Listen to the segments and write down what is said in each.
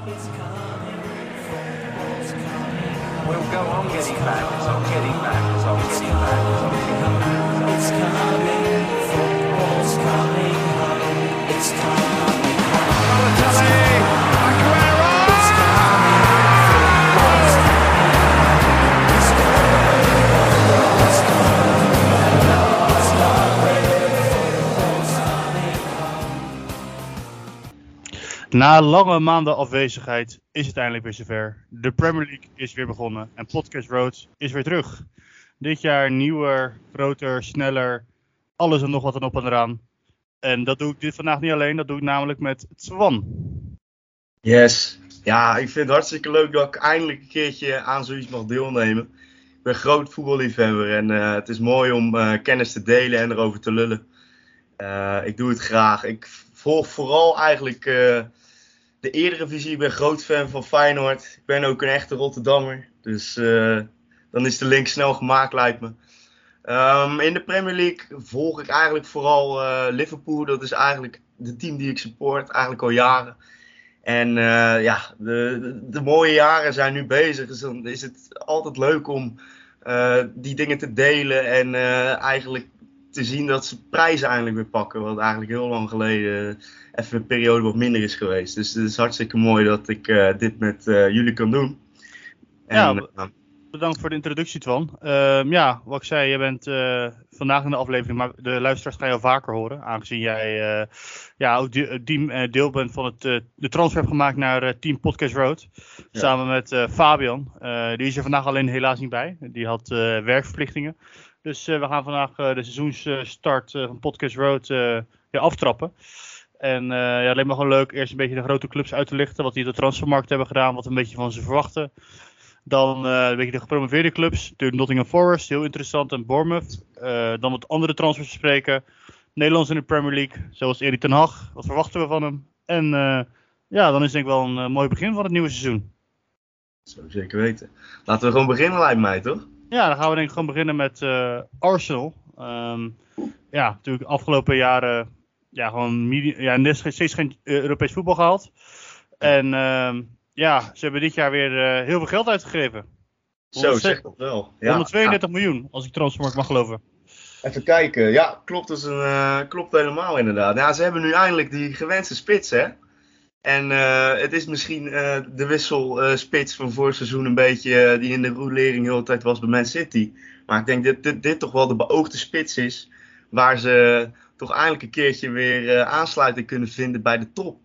We'll go on getting back, as I'm getting back, as I'm getting back, as I'm getting back. It's coming, football's coming home. It's coming Na lange maanden afwezigheid is het eindelijk weer zover. De Premier League is weer begonnen en Podcast Road is weer terug. Dit jaar nieuwer, groter, sneller, alles en nog wat en op en eraan. En dat doe ik dit vandaag niet alleen, dat doe ik namelijk met Twan. Yes. Ja, ik vind het hartstikke leuk dat ik eindelijk een keertje aan zoiets mag deelnemen. Ik ben groot voetballiefhebber en eh, het is mooi om eh, kennis te delen en erover te lullen. Eh, ik doe het graag. Ik volg vooral eigenlijk de eerdere visie. Ik ben groot fan van Feyenoord. Ik ben ook een echte Rotterdammer. Dus eh, dan is de link snel gemaakt, lijkt me. Ehm, in de Premier League volg ik eigenlijk vooral eh, Liverpool. Dat is eigenlijk de team die ik support, eigenlijk al jaren. En eh, ja, de, de, de mooie jaren zijn nu bezig. Dus dan is het altijd leuk om die dingen te delen. En eigenlijk te zien dat ze prijzen eindelijk weer pakken. Wat eigenlijk heel lang geleden even een periode wat minder is geweest. Dus het is hartstikke mooi dat ik eh, dit met eh, jullie kan doen. En, Ja, eh, Bedankt voor de introductie Twan. Ehm, ja, wat ik zei, je bent vandaag in de aflevering, maar de luisteraars gaan jou vaker horen. Aangezien jij ja, ook de- deel bent van het, de transfer hebt gemaakt naar Team Podcast Road. Samen met Fabian. Die is er vandaag alleen helaas niet bij. Die had werkverplichtingen. Dus eh, we gaan vandaag eh, de seizoensstart eh, van Podcast Road ja, aftrappen. En ja, alleen maar gewoon leuk eerst een beetje de grote clubs uit te lichten. Wat die de transfermarkt hebben gedaan. Wat een beetje van ze verwachten. Dan een beetje de gepromoveerde clubs. De Nottingham Forest, heel interessant. En Bournemouth. Dan wat andere transfers bespreken. Nederlands in de Premier League. Zoals Erik ten Hag. Wat verwachten we van hem? En ja, dan is denk ik wel een mooi begin van het nieuwe seizoen. Zo zeker weten. Laten we gewoon beginnen, lijkt mij, toch? Ja, dan gaan we denk ik gewoon beginnen met eh, Arsenal. Ehm, ja, natuurlijk afgelopen jaren ja, gewoon ja, steeds geen eh, Europees voetbal gehaald. En ehm, ja, ze hebben dit jaar weer eh, heel veel geld uitgegeven. Zo, 100 zeg dat wel. Ja, 132 miljoen, als ik transfermarkt mag geloven. Even kijken. Ja, klopt, dus een, klopt helemaal inderdaad. Ja, ze hebben nu eindelijk die gewenste spits, hè? En eh, het is misschien eh, de wisselspits van vorig seizoen een beetje eh, die in de rolering heel de tijd was bij Man City. Maar ik denk dat dit, dit toch wel de beoogde spits is. Waar ze toch eindelijk een keertje weer eh, aansluiting kunnen vinden bij de top.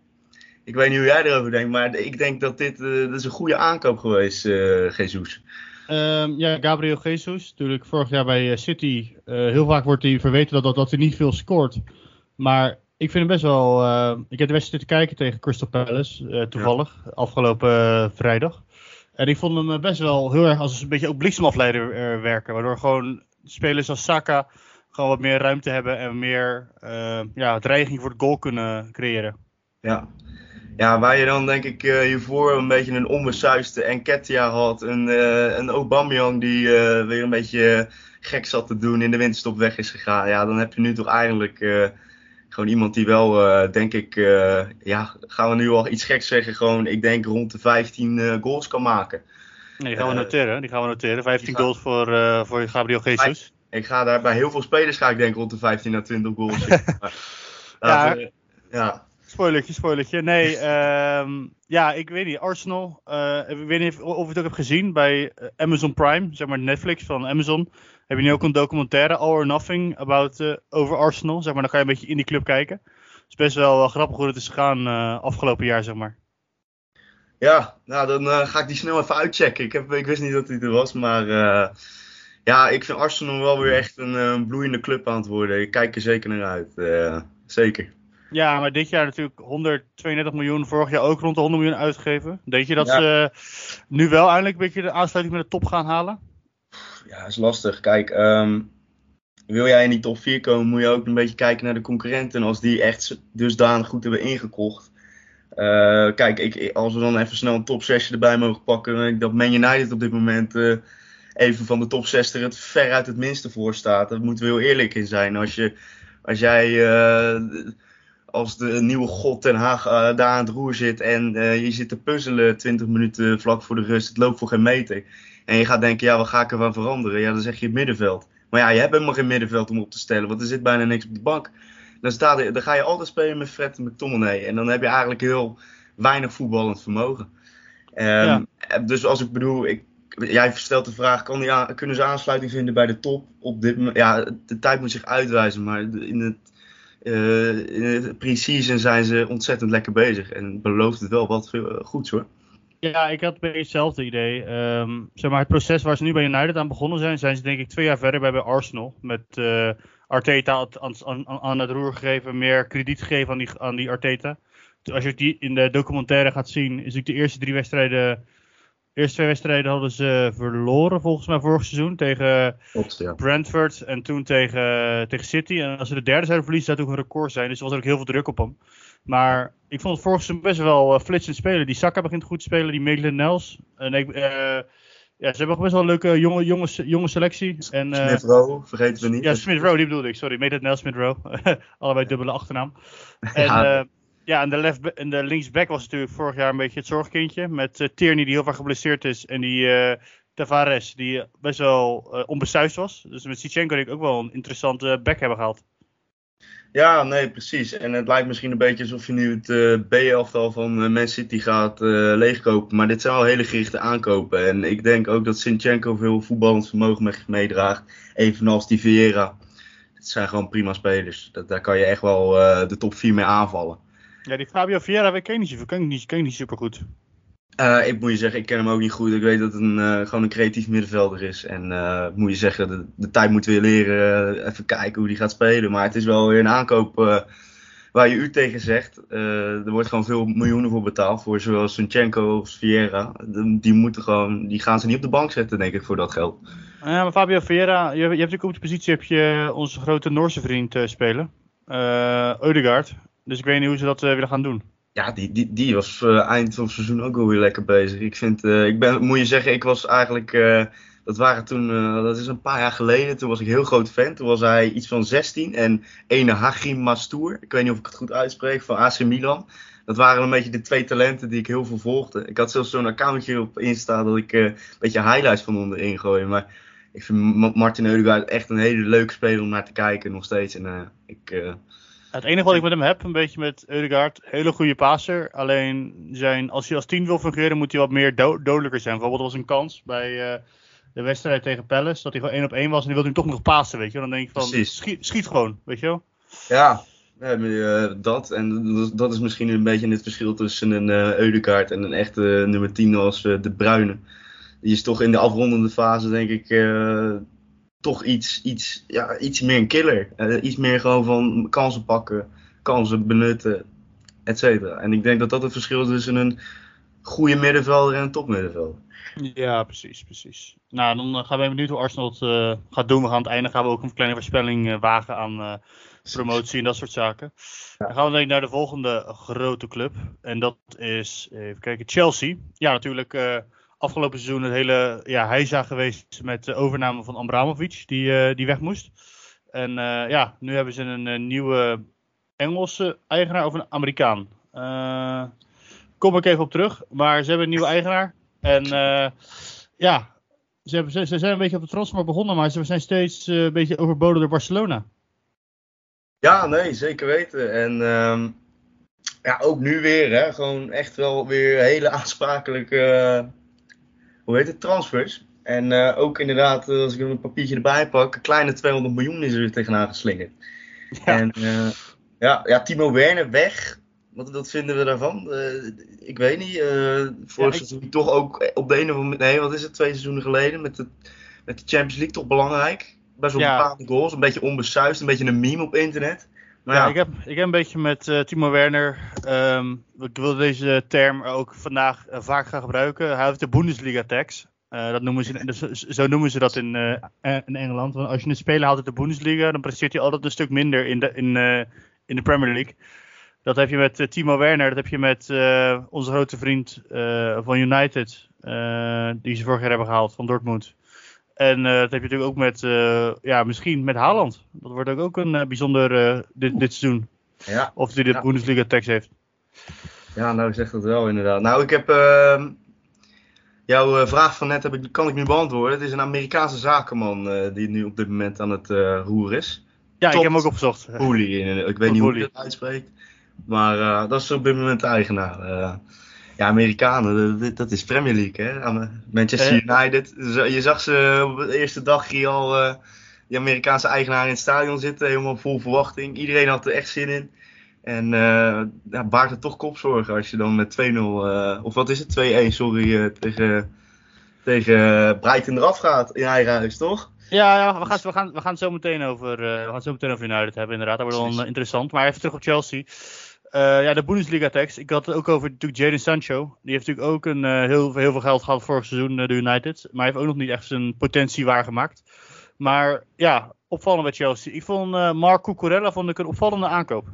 Ik weet niet hoe jij erover denkt, maar ik denk dat dit eh, is een goede aankoop geweest, eh Jesus. Ehm, ja, Gabriel Jesus, natuurlijk vorig jaar bij eh, City. eh, heel vaak wordt hij verweten dat, dat, dat hij niet veel scoort. Maar ik vind hem best wel. eh, ik heb de wedstrijd te kijken tegen Crystal Palace, eh, toevallig, afgelopen eh, vrijdag. En ik vond hem best wel heel erg als een beetje ook bliksemafleider werken. Waardoor gewoon spelers als Saka gewoon wat meer ruimte hebben en meer ja, dreiging voor het goal kunnen creëren. Ja. ja, waar je dan denk ik hiervoor een beetje een onbesuiste Enketia had. Een, een Aubameyang die weer een beetje gek zat te doen in de winterstop weg is gegaan. Ja, dan heb je nu toch eigenlijk gewoon iemand die wel, eh, denk ik, eh, ja, gaan we nu al iets geks zeggen, gewoon ik denk rond de 15 eh, goals kan maken. Nee, die gaan we noteren. Die gaan we noteren. 15 die gaan- goals voor, voor Gabriel Jesus. Ik ga daar bij heel veel spelers ga ik denk rond de 15 à 20 goals Ja. we- ja. Spoilertje, spoilertje. Nee, ehm, ja, ik weet niet. Arsenal, ik weet niet of je het ook hebt gezien bij Amazon Prime, zeg maar Netflix van Amazon. Heb je nu ook een documentaire, All or Nothing, about, eh, over Arsenal. Zeg maar, dan ga je een beetje in die club kijken. Het is best wel, grappig hoe het is gegaan eh, afgelopen jaar, zeg maar. Ja, nou dan eh, ga ik die snel even uitchecken. Ik, heb, ik wist niet dat hij er was, maar ja, ik vind Arsenal wel weer echt een bloeiende club aan het worden. Ik kijk er zeker naar uit. zeker. Ja, maar dit jaar natuurlijk 132 miljoen, vorig jaar ook rond de 100 miljoen uitgegeven. Denk je dat Ja. ze nu wel eindelijk een beetje de aansluiting met de top gaan halen? Ja, is lastig. Kijk, ehm, wil jij in die top 4 komen, moet je ook een beetje kijken naar de concurrenten. En als die echt dusdanig goed hebben ingekocht. Eh, kijk, ik, als we dan even snel een top 6 erbij mogen pakken. Ik dat Man United op dit moment eh, even van de top 6 er het ver uit het minste voor staat. Daar moeten we heel eerlijk in zijn. Als, je, als jij eh, als de nieuwe god Den Haag daar aan het roer zit en je zit te puzzelen 20 minuten vlak voor de rust, het loopt voor geen meter. En je gaat denken, ja, wat ga ik ervan veranderen? Ja, dan zeg je het middenveld. Maar ja, je hebt helemaal geen middenveld om op te stellen, want er zit bijna niks op de bank. Dan, staat er, dan ga je altijd spelen met Fred en McTominay. En dan heb je eigenlijk heel weinig voetballend vermogen. Ehm, Dus als ik bedoel, ik, jij stelt de vraag, kan die aan- kunnen ze aansluiting vinden bij de top? Op dit, ja, de tijd moet zich uitwijzen, maar in het, eh in het pre-season zijn ze ontzettend lekker bezig. En belooft het wel wat veel, eh, goeds hoor. Ja, ik had een beetje hetzelfde idee. Ehm, zeg maar, het proces waar ze nu bij United aan begonnen zijn, zijn ze denk ik twee jaar verder bij, bij Arsenal. Met eh, Arteta aan, aan, aan het roer gegeven, meer krediet gegeven aan die, aan die Arteta. Als je die in de documentaire gaat zien, is natuurlijk de eerste drie wedstrijden. De eerste twee wedstrijden hadden ze verloren volgens mij vorig seizoen tegen ja. Brentford en toen tegen, tegen City. En als ze de derde zouden verliezen, zou het ook een record zijn. Dus er was er ook heel veel druk op hem. Maar ik vond het vorig seizoen best wel uh, flitsend spelen. Die Saka begint goed te spelen, die Maitland Nels. En ik, eh, ja, ze hebben ook best wel een leuke jonge, jonge, jonge selectie. En, eh, Smith Rowe, vergeten we niet. ja, Smith Rowe, die bedoelde ik. Sorry, Maitland Nels, Smith Rowe. Allebei dubbele achternaam. En, Ja. ja, en de, left, en de linksback was natuurlijk vorig jaar een beetje het zorgkindje. Met eh, Tierney, die heel vaak geblesseerd is. En die eh, Tavares, die eh, best wel eh onbesuisd was. Dus met Sichenko denk ik ook wel een interessante back hebben gehaald. Ja, nee, precies. En het lijkt misschien een beetje alsof je nu het eh, B-elftal van eh, Man City gaat eh, leegkopen. Maar dit zijn wel hele gerichte aankopen. En ik denk ook dat Sinchenko veel voetballend vermogen met meedraagt. Evenals die Vieira. Het zijn gewoon prima spelers. Dat, daar kan je echt wel de top 4 mee aanvallen. Ja, die Fabio Vieira weet ik niet, ken ik niet, ken niet super goed. Eh, ik moet je zeggen, ik ken hem ook niet goed. Ik weet dat het een, eh, gewoon een creatief middenvelder is. En eh, moet je zeggen, de, tijd moeten we leren. even kijken hoe die gaat spelen. Maar het is wel weer een aankoop waar je u tegen zegt. Er wordt gewoon veel miljoenen voor betaald. Voor zowel Sinchenko als Vieira. Die, moeten gewoon, die gaan ze niet op de bank zetten, denk ik, voor dat geld. Ja, maar Fabio Vieira, je, je hebt natuurlijk op de positie heb je onze grote Noorse vriend spelen. Eudegaard. Dus ik weet niet hoe ze dat willen gaan doen. Ja, die, die, die was eh, eind van het seizoen ook wel weer lekker bezig. Ik vind, eh, ik ben, moet je zeggen, ik was eigenlijk, eh, dat waren toen, dat is een paar jaar geleden, toen was ik heel groot fan. Toen was hij iets van 16 en ene Hachim Mastour, ik weet niet of ik het goed uitspreek, van AC Milan. Dat waren een beetje de twee talenten die ik heel veel volgde. Ik had zelfs zo'n accountje op Insta dat ik een beetje highlights van onderin gooi. Maar ik vind Ma- Martin Eudegaard echt een hele leuke speler om naar te kijken nog steeds. En ik... Het enige wat ik met hem heb, een beetje met Eudegaard, hele goede passer. Alleen zijn, als hij als 10 wil fungeren, moet hij wat meer do- dodelijker zijn. Bijvoorbeeld er was een kans bij eh, de wedstrijd tegen Palace, dat hij gewoon 1 op 1 was en die wilde hem toch nog passen, weet je. Dan denk ik van, schiet, schiet gewoon, weet je wel. Ja, we hebben eh, dat. En dat- is misschien een beetje het verschil tussen een eh Eudegaard en een echte nummer 10 als De Bruyne. Die is toch in de afrondende fase, denk ik, toch iets, iets, ja, iets meer een killer. Eh, iets meer gewoon van kansen pakken, kansen benutten, et cetera. En ik denk dat dat het verschil is tussen een goede middenvelder en een topmiddenvelder. Ja, precies, precies. Nou, dan eh, gaan we benieuwd hoe Arsenal het eh, gaat doen. We gaan aan het einde gaan we ook een kleine voorspelling wagen aan promotie en dat soort zaken. Dan gaan we denk ik naar de volgende grote club. En dat is, even kijken, Chelsea. Ja, natuurlijk afgelopen seizoen het hele ja, heisa geweest met de overname van Abramovic, die, eh, die weg moest. En eh, ja, nu hebben ze een, eh, nieuwe Engelse eigenaar of een Amerikaan. Kom ik even op terug. Maar ze hebben een nieuwe eigenaar. En ja, ze, hebben, ze, ze zijn een beetje op de transfer begonnen, maar ze zijn steeds een beetje overboden door Barcelona. Ja, nee, zeker weten. En ehm, ja, ook nu weer, hè, gewoon echt wel weer hele aansprakelijke, hoe heet het, transfers. En eh, ook inderdaad, eh, als ik een papiertje erbij pak, een kleine 200 miljoen is er tegenaan geslingerd. Ja. En eh, ja, ja, Timo Werner weg. Wat, wat vinden we daarvan? Ik weet niet. vorig Ja, ik- seizoen toch ook op de een of andere Nee, wat is het? Twee seizoenen geleden met de, met de Champions League toch belangrijk. Best wel Ja. bepaalde goals. Een beetje onbesuisd. Een beetje een meme op internet. Maar ja, ja, ik, heb, ik heb een beetje met eh, Timo Werner. ehm, ik wil deze term ook vandaag eh, vaak gaan gebruiken. Hij heeft de Bundesliga tax. Eh, dat noemen ze, dus, zo noemen ze dat in, in Engeland. Want als je een speler haalt uit de Bundesliga, dan presteert hij altijd een stuk minder in de, in, in de Premier League. Dat heb je met Timo Werner, dat heb je met onze grote vriend van United, die ze vorig jaar hebben gehaald, van Dortmund. En eh, dat heb je natuurlijk ook met, eh, ja, misschien met Haaland. Dat wordt ook, ook een eh, bijzonder dit, dit seizoen. Ja, Of hij de Ja. Bundesliga tekst heeft. ja, nou zegt dat wel inderdaad. Nou, ik heb ehm, jouw vraag van net heb ik, kan ik nu beantwoorden. Het is een Amerikaanse zakenman die nu op dit moment aan het roer is. Ja, ik heb hem ook opgezocht. Hooley, in- ik weet niet hoe je Hooley. het uitspreekt. Maar dat is op dit moment de eigenaar. Eh, ja, Amerikanen, dat, dat is Premier League, hè? Aan- Manchester United. Zo- Je zag ze op de eerste dag hier al eh, die Amerikaanse eigenaar in het stadion zitten, helemaal vol verwachting. Iedereen had er echt zin in. En eh ja, baart het toch kopzorgen als je dan met 2-0, eh, of wat is het, 2-1, sorry, eh, tegen, tegen Brighton eraf gaat in eigen huis, toch? Ja, ja we, gaan, we, gaan, we gaan het zo meteen over, eh, we gaan zo meteen over United hebben, inderdaad. Dat wordt wel eh, interessant. Maar even terug op Chelsea. Eh, ja, de Bundesliga-tekst. Ik had het ook over natuurlijk Jadon Sancho. Die heeft natuurlijk ook een, eh, heel, heel veel geld gehad vorig seizoen, eh, de United. Maar hij heeft ook nog niet echt zijn potentie waargemaakt. Maar ja, opvallend bij Chelsea. Ik vond Marc Cucurella vond ik een opvallende aankoop.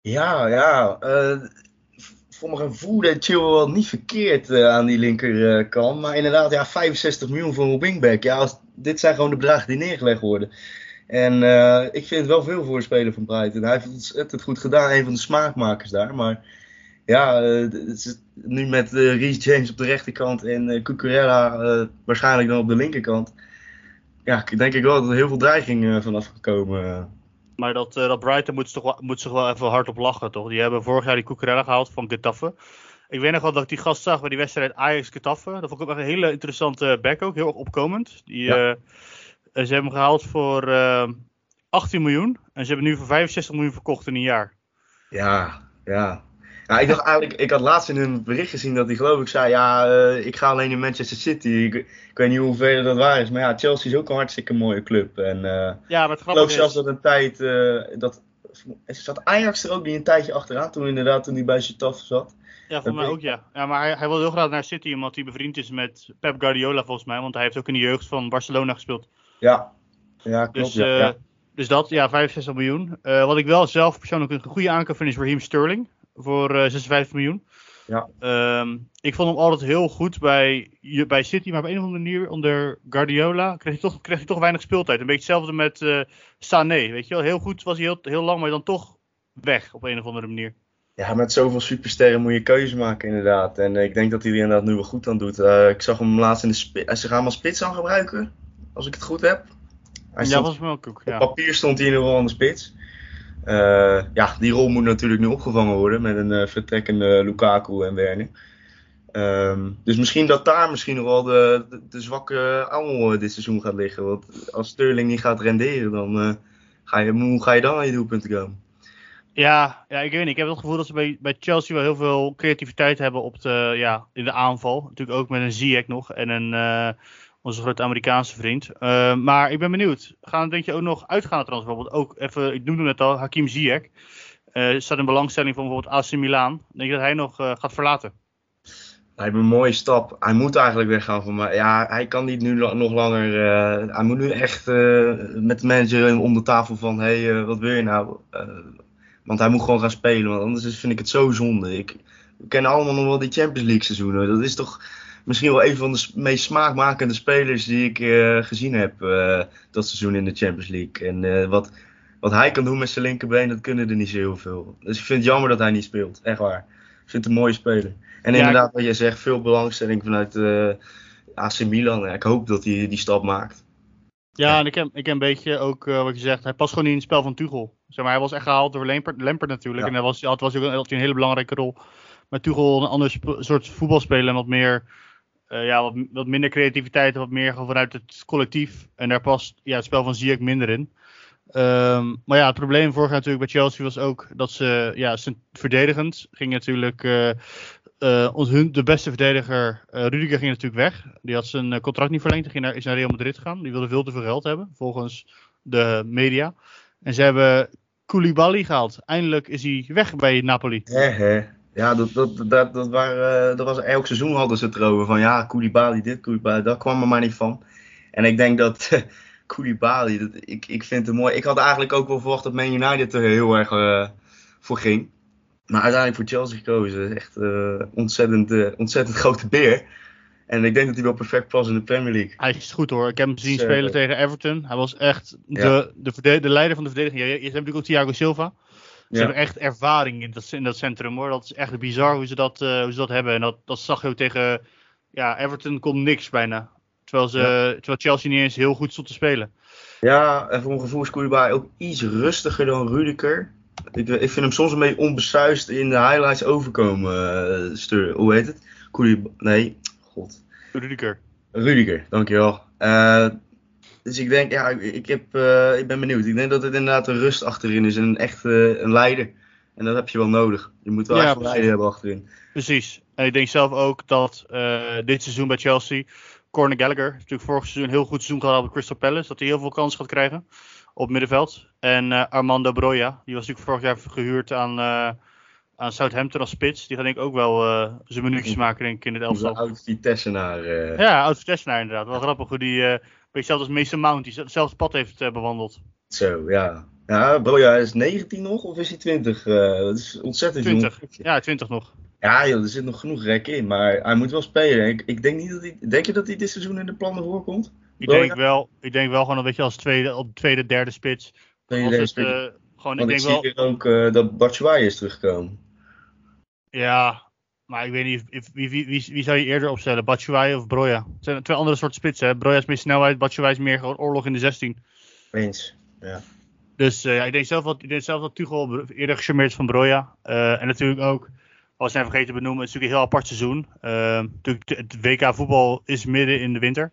Ja, ja. voor mijn gevoel deed Chilwell wel niet verkeerd aan die linkerkant. maar inderdaad, ja, 65 miljoen voor een wingback. Ja, dit zijn gewoon de bedragen die neergelegd worden. En eh, ik vind het wel veel voor een speler van Brighton. Hij heeft het ontzettend goed gedaan. Een van de smaakmakers daar. Maar ja, eh, nu met eh Reece James op de rechterkant en eh Cucurella waarschijnlijk dan op de linkerkant. Ja, denk ik wel dat er heel veel dreiging vanaf gekomen. eh. Maar dat, dat Brighton moet zich, wel, moet zich wel even hard op lachen, toch? Die hebben vorig jaar die Cucurella gehaald van Getafe. Ik weet nog wel dat ik die gast zag bij die wedstrijd Ajax-Getafe. Dat vond ik ook echt een hele interessante back ook. Heel erg opkomend. Die, Ja. Eh, ze hebben hem gehaald voor eh, 18 miljoen. En ze hebben nu voor 65 miljoen verkocht in een jaar. Ja, ja. Ja, ik dacht eigenlijk, ik had laatst in een bericht gezien dat hij geloof ik zei, ja, eh, ik ga alleen in Manchester City. Ik, ik weet niet hoeveel dat waar is, maar ja, Chelsea is ook een hartstikke mooie club. En eh, Ja, maar het ik geloof grappige zelfs is... dat een tijd, eh, dat, zat Ajax er ook niet een tijdje achteraan, toen inderdaad, toen hij bij Getafe zat. Ja, voor mij ook, ja. ja maar hij, hij wil heel graag naar City, omdat hij bevriend is met Pep Guardiola, volgens mij. Want hij heeft ook in de jeugd van Barcelona gespeeld. Ja, ja klopt. Dus, ja, eh, ja. dus dat, ja, 65 miljoen. Eh, wat ik wel zelf persoonlijk een goede aankoop vind is Raheem Sterling. Voor eh 56 miljoen. Ja. Ehm, ik vond hem altijd heel goed bij, bij City, maar op een of andere manier onder Guardiola kreeg hij toch, kreeg hij toch weinig speeltijd. Een beetje hetzelfde met eh Sané, weet je wel. Heel goed was hij heel, heel lang, maar dan toch weg op een of andere manier. Ja, met zoveel supersterren moet je keuze maken inderdaad. En eh, ik denk dat hij er inderdaad nu wel goed aan doet. Eh, ik zag hem laatst in de spits. Ze gaan hem als spits aan gebruiken, als ik het goed heb. Hij ja, was wel ook. Op Ja. papier stond hij in ieder geval aan de spits. Eh, ja, die rol moet natuurlijk nu opgevangen worden met een eh, vertrekkende Lukaku en Werner. Ehm, dus misschien dat daar misschien nog wel de, de, de zwakke angel eh, dit seizoen gaat liggen. Want als Sterling niet gaat renderen, dan ga je, hoe ga je dan aan je doelpunten komen? Ja, ja, ik weet niet. Ik heb het gevoel dat ze bij, bij Chelsea wel heel veel creativiteit hebben op de, ja, in de aanval. Natuurlijk ook met een Ziyech nog en een, onze grote Amerikaanse vriend. Eh, maar ik ben benieuwd. Gaan denk je ook nog uitgaan transfer? Bijvoorbeeld ook even, ik noemde het al, Hakim Ziyech. Eh staat in belangstelling van bijvoorbeeld AC Milan. Denk je dat hij nog eh, gaat verlaten? Lijkt me een mooie stap. Hij moet eigenlijk weggaan van. Ja, hij kan niet nu nog langer. eh, hij moet nu echt met de manager om de tafel van: hé, hey, wat wil je nou? Want hij moet gewoon gaan spelen, want anders vind ik het zo zonde. Ik, we kennen allemaal nog wel die Champions League seizoenen. Dat is toch misschien wel een van de meest smaakmakende spelers die ik eh, gezien heb eh, dat seizoen in de Champions League. En eh, wat, wat hij kan doen met zijn linkerbeen, dat kunnen er niet zo heel veel. Dus ik vind het jammer dat hij niet speelt. Echt waar. Ik vind het een mooie speler. En Ja, inderdaad, wat jij zegt, veel belangstelling vanuit AC Milan. Ik hoop dat hij die stap maakt. Ja, en ik heb, ik heb een beetje ook wat je zegt. Hij past gewoon niet in het spel van Tuchel. Zeg maar, hij was echt gehaald door Lampert, Lampert natuurlijk. Ja. En hij was, had, was ook had hij een hele belangrijke rol. Maar Tuchel een ander soort voetbal spelen en wat meer. Eh, ja, wat, wat minder creativiteit en wat meer vanuit het collectief. En daar past ja, het spel van Ziyech minder in. Ehm, maar ja, het probleem vorig jaar natuurlijk bij Chelsea was ook dat ze, ja, ze verdedigend ging natuurlijk, eh, eh, de beste verdediger, eh Rudiger ging natuurlijk weg. Die had zijn eh, contract niet verlengd, ging naar, is naar Real Madrid gegaan. Die wilde veel te veel geld hebben, volgens de media. En ze hebben Koulibaly gehaald. Eindelijk is hij weg bij Napoli. Hè, hè. Ja, dat, dat, dat, dat, waren, eh, dat was elk seizoen hadden ze het erover. Van ja, Koulibaly dit, Koulibaly dat. kwam er maar niet van. En ik denk dat Koulibaly, dat, ik, ik vind het mooi. Ik had eigenlijk ook wel verwacht dat Man United er heel erg eh, voor ging. Maar uiteindelijk voor Chelsea gekozen. Echt eh ontzettend, ontzettend grote beer. En ik denk dat hij wel perfect past in de Premier League. Hij is goed hoor. Ik heb hem zien spelen tegen Everton. Hij was echt de, Ja. de, verde- de leider van de verdediging. Je, je hebt natuurlijk ook Thiago Silva. Ze hebben echt ervaring in dat, in dat centrum hoor. Dat is echt bizar hoe ze dat, eh, hoe ze dat hebben. En dat, dat zag je ook tegen ja, Everton kon niks bijna. Terwijl, ze, terwijl Chelsea niet eens heel goed stond te spelen. Ja, en voor mijn gevoel is Koulibaly ook iets rustiger dan Rudiger. Ik, ik vind hem soms een beetje onbesuist in de highlights overkomen. eh, hoe heet het? Koulibaly, nee, god. Rudiger. Rudiger, dankjewel. Eh dus ik denk, ja, ik, heb, eh, ik ben benieuwd. Ik denk dat het inderdaad een rust achterin is en een echt een leider. En dat heb je wel nodig. Je moet wel Ja, echt een leider hebben achterin. Precies. En ik denk zelf ook dat eh, dit seizoen bij Chelsea, Conor Gallagher, natuurlijk vorig seizoen een heel goed seizoen gehad op Crystal Palace, dat hij heel veel kans gaat krijgen op middenveld. En eh, Armando Broja, die was natuurlijk vorig jaar gehuurd aan, aan Southampton als spits. Die gaat denk ik ook wel zijn minuutjes maken denk ik in het elftal. oud Vitesse naar. eh, Ja, oud Vitesse inderdaad. Wel grappig hoe die, eh beetje zelfs als Mason Mount, die hetzelfde pad heeft eh, bewandeld. Zo, ja. Ja, bro, ja, is 19 nog of is hij 20? Eh, dat is ontzettend 20. jong. Ja, 20 nog. Ja, joh, er zit nog genoeg rek in, maar hij moet wel spelen. Ik, ik denk niet dat hij. Denk je dat hij dit seizoen in de plannen voorkomt? Ik Broja? denk wel, ik denk wel gewoon, weet je, als tweede, op tweede, derde spits. Nee, het, spelen. eh, gewoon, ik Want ik denk zie wel, ook dat Batshuayi is teruggekomen. ja, maar ik weet niet, wie, wie, wie, wie zou je eerder opstellen, Batshuayi of Broja? Het zijn twee andere soorten spitsen, hè. Broja is meer snelheid, Batshuayi is meer gewoon oorlog in de 16. Eens. Dus eh, ja, ik denk zelf dat, ik denk zelf dat Tuchel eerder gecharmeerd is van Broja. Eh, en natuurlijk ook, wat we zijn vergeten te benoemen, het is natuurlijk een heel apart seizoen. Eh, natuurlijk, het WK voetbal is midden in de winter.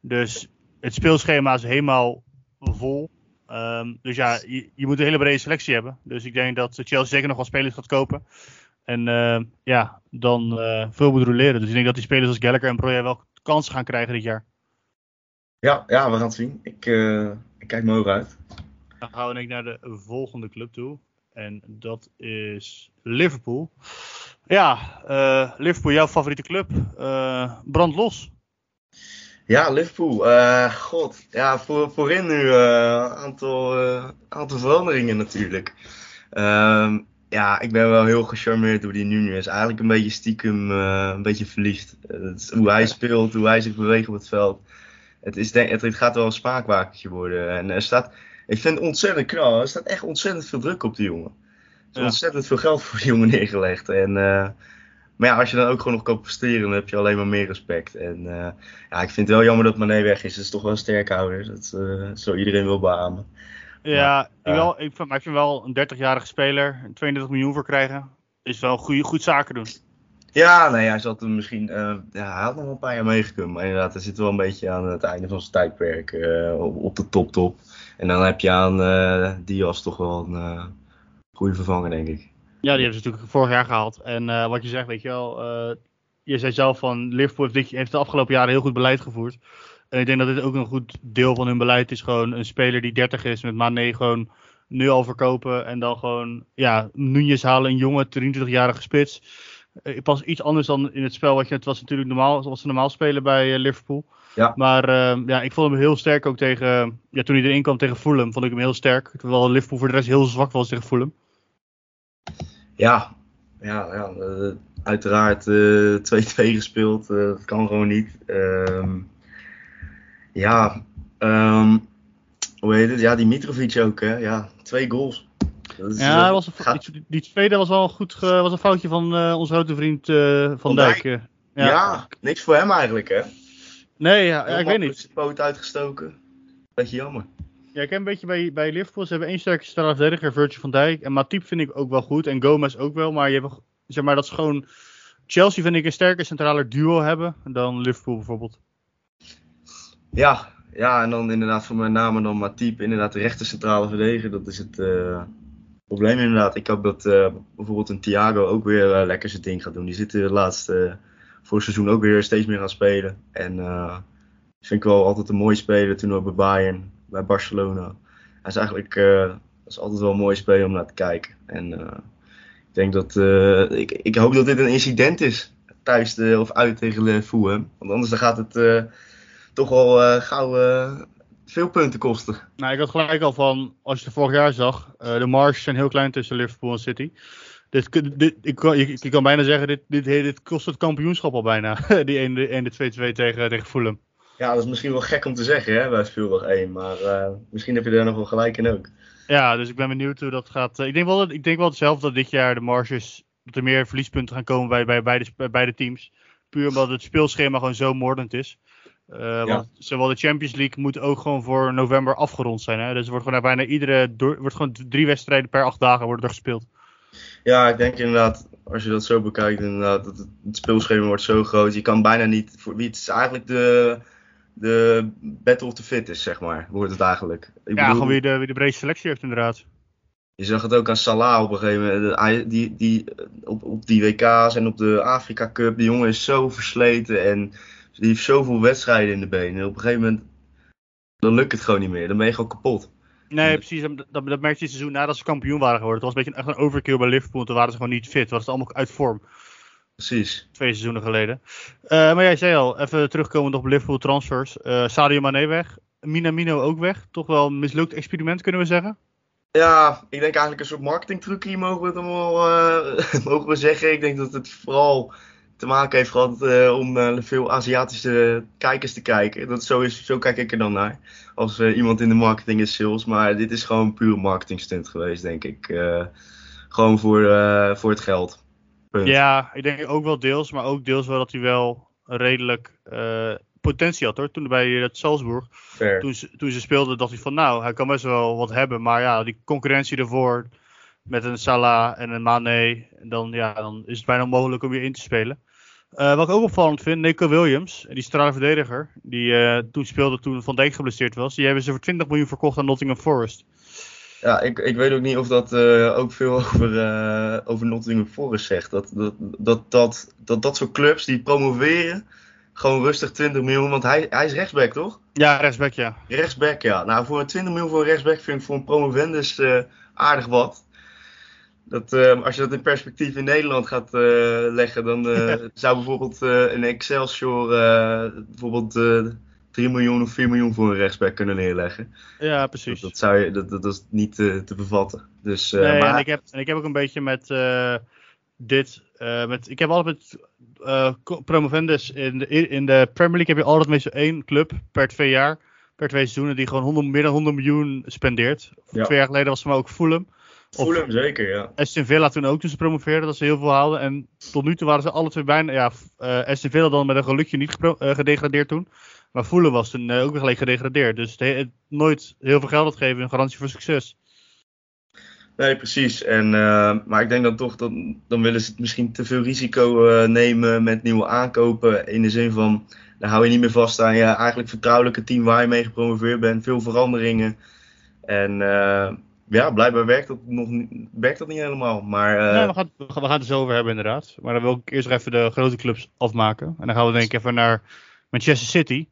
Dus het speelschema is helemaal vol. Ehm, dus ja, je, je moet een hele brede selectie hebben. Dus ik denk dat Chelsea zeker nog wel spelers gaat kopen. En eh, ja, dan eh, veel moet roleren. Dus ik denk dat die spelers als Gallagher en Broja wel kansen gaan krijgen dit jaar. Ja, ja, we gaan het zien. Ik, eh, ik kijk me uit. Dan gaan we ik naar de volgende club toe. En dat is Liverpool. Ja, Liverpool, jouw favoriete club. Brand los. Ja, Liverpool. God. Ja, voor, voorin nu een aantal, aantal veranderingen natuurlijk. Ja, ik ben wel heel gecharmeerd door die Nunez. Eigenlijk een beetje stiekem, eh, een beetje verliefd. Eh, hoe hij speelt, hoe hij zich beweegt op het veld. Het, is, denk- het, het gaat wel een spaakwakertje worden. En er staat, ik vind het ontzettend knal. Er staat echt ontzettend veel druk op die jongen. Er is Ja. ontzettend veel geld voor die jongen neergelegd. En, eh, maar ja, als je dan ook gewoon nog kan presteren, dan heb je alleen maar meer respect. En ja, ik vind het wel jammer dat Mané weg is. Dat is toch wel een sterkhouder. Dat eh zou iedereen wel beamen. Ja, ik, ja. wel, ik, vind- maar ik vind wel een 30-jarige speler 32 miljoen voor krijgen. Is wel goede, goed zaken doen. Ja, nee, hij zat er misschien. eh, ja, hij had nog wel een paar jaar meegekund. Maar inderdaad, hij zit wel een beetje aan het einde van zijn tijdperk. eh, op, de top, top. En dan heb je aan eh Diaz toch wel een eh, goede vervanger, denk ik. Ja, die hebben ze natuurlijk vorig jaar gehaald. En eh, wat je zegt, weet je wel. eh, je zei zelf van Liverpool heeft, dit- heeft de afgelopen jaren heel goed beleid gevoerd. En ik denk dat dit ook een goed deel van hun beleid is. Gewoon een speler die 30 is met Mané gewoon nu al verkopen. En dan gewoon, ja, Nunez halen, een jonge 23-jarige spits. Eh, pas iets anders dan in het spel wat je het was natuurlijk normaal, zoals ze normaal spelen bij eh, Liverpool. Ja. Maar eh, ja, ik vond hem heel sterk ook tegen, ja, toen hij erin kwam tegen Fulham, vond ik hem heel sterk. Terwijl Liverpool voor de rest heel zwak was tegen Fulham. Ja, ja, ja eh, uiteraard eh 2-2 gespeeld. dat kan gewoon niet. Ehm, ja, ehm, hoe heet het? Ja, die Mitrovic ook, hè? Ja, twee goals. Dat is- Ja, dat was een, gaat- die, die tweede was wel goed, ge- was een foutje van eh, onze grote vriend eh, Van, Van Dijk. Dijk. eh. ja. niks voor hem eigenlijk, hè? Nee, ja, ik weet niet. zijn poot uitgestoken. Beetje jammer. Ja, ik heb een beetje bij, bij Liverpool. Ze hebben één sterke centrale verdediger, Virgil van Dijk. En Matip vind ik ook wel goed. En Gomez ook wel. Maar je hebt, zeg maar, dat is gewoon... Chelsea vind ik een sterker centrale duo hebben dan Liverpool bijvoorbeeld. Ja, ja, en dan inderdaad voor mijn namen dan Matip, inderdaad de rechter centrale verdediger. Dat is het eh, probleem inderdaad. Ik hoop dat eh, bijvoorbeeld een Thiago ook weer eh, lekker zijn ding gaat doen. Die zit de laatste voor seizoen ook weer steeds meer gaan spelen. En vind ik wel altijd een mooie speler. Toen ook bij Bayern, bij Barcelona. Hij is eigenlijk is altijd wel een mooie speler om naar te kijken. En ik denk dat, ik, ik hoop dat dit een incident is. Thuis of uit tegen Fulham. Want anders dan gaat het toch wel eh, gauw eh, veel punten kosten. Nou, ik had gelijk al van, als je het vorig jaar zag, eh, de marges zijn heel klein tussen Liverpool en City. Dit, ik, kan, ik, ik kan bijna zeggen, dit, dit, dit kost het kampioenschap al bijna. Die 1-2-2 tegen, tegen Fulham. Ja, dat is misschien wel gek om te zeggen hè, bij speeldag 1. Maar misschien heb je daar nog wel gelijk in ook. Ja, dus ik ben benieuwd hoe dat gaat. Ik denk wel, dat, ik denk wel zelf dat dit jaar de marges, dat er meer verliespunten gaan komen bij, bij, beide, bij beide teams. Puur omdat het speelschema gewoon zo moordend is. Eh, Want zowel de Champions League moet ook gewoon voor november afgerond zijn. Hè? Dus er wordt gewoon bijna iedere, door, wordt gewoon drie wedstrijden per acht dagen worden er gespeeld. Ja, ik denk inderdaad, als je dat zo bekijkt, inderdaad, dat het, het speelschema wordt zo groot. Je kan bijna niet, voor wie het is eigenlijk de, de battle of the fittest, zeg maar, wordt het eigenlijk. Ik ja, gewoon wie de, wie de breedste selectie heeft inderdaad. Je zag het ook aan Salah op een gegeven moment. Die, die, op, op die WK's en op de Afrika Cup. Die jongen is zo versleten en die heeft zoveel wedstrijden in de benen. Op een gegeven moment dan lukt het gewoon niet meer. Dan ben je gewoon kapot. Nee, precies. Dat, dat, dat merkte je het seizoen nadat ze kampioen waren geworden. Het was een beetje echt een overkill bij Liverpool. Toen waren ze gewoon niet fit. Toen was het allemaal uit vorm. Precies. Twee seizoenen geleden. Eh, maar jij zei al, even terugkomen op Liverpool transfers. Eh Sadio Mane weg. Minamino ook weg. Toch wel een mislukt experiment kunnen we zeggen. Ja, ik denk eigenlijk een soort marketingtrucje mogen we het allemaal eh, mogen we zeggen. Ik denk dat het vooral te maken heeft gehad eh, om naar veel Aziatische kijkers te kijken. Dat zo, is, zo kijk ik er dan naar. Als eh, iemand in de marketing is sales. Maar dit is gewoon puur marketing stunt geweest, denk ik. Eh, gewoon voor, eh, voor het geld. Punt. Ja, ik denk ook wel deels. Maar ook deels wel dat hij wel redelijk eh, potentie had hoor. Toen bij het Salzburg. Fair. Toen ze, toen ze speelden dacht ik van nou, hij kan best wel wat hebben. Maar ja, die concurrentie ervoor met een Salah en een Mane. Dan, ja, dan is het bijna onmogelijk om weer in te spelen. Eh, wat ik ook opvallend vind, Nico Williams, die centrale verdediger, die eh, toen speelde toen Van Dijk geblesseerd was, die hebben ze voor 20 miljoen verkocht aan Nottingham Forest. Ja, ik, ik weet ook niet of dat eh, ook veel over, over Nottingham Forest zegt. Dat dat, dat, dat, dat dat soort clubs die promoveren, gewoon rustig 20 miljoen. Want hij, hij is rechtsback, toch? Ja, rechtsback ja. Rechtsback, ja. Nou, voor een 20 miljoen voor een rechtsback vind ik voor een promovendus aardig wat. Dat, eh, als je dat in perspectief in Nederland gaat eh, leggen, dan eh, zou bijvoorbeeld eh, een Excelsior bijvoorbeeld eh 3 miljoen of 4 miljoen voor een rechtsback kunnen neerleggen. Ja, precies. dat, zou je, dat, dat, is niet te bevatten. Dus, Nee, maar, en, ik heb, en ik heb ook een beetje met dit. met, ik heb altijd met promovendus in de, in de Premier League heb je altijd meestal één club per twee jaar, per twee seizoenen, die gewoon 100, meer dan 100 miljoen spendeert. Ja. Twee jaar geleden was het maar ook Fulham. Fulham zeker, ja. Aston Villa toen ook, toen ze promoveerden, dat ze heel veel haalden. En tot nu toe waren ze alle twee bijna, ja, eh Aston Villa dan met een gelukje niet eh, gedegradeerd toen. Maar Fulham was toen eh, ook weer gelijk gedegradeerd. Dus het, he- het nooit heel veel geld uitgeven, een garantie voor succes. Nee, precies. En, maar ik denk dan toch, dat, dan willen ze misschien te veel risico nemen met nieuwe aankopen. In de zin van, dan hou je niet meer vast aan je eigenlijk vertrouwelijke team waar je mee gepromoveerd bent. Veel veranderingen. En ja, blijkbaar werkt dat nog niet, werkt dat niet helemaal. Maar eh, Nee, we, gaan, we gaan we gaan het er zo over hebben inderdaad. Maar dan wil ik eerst nog even de grote clubs afmaken. En dan gaan we denk ik even naar Manchester City.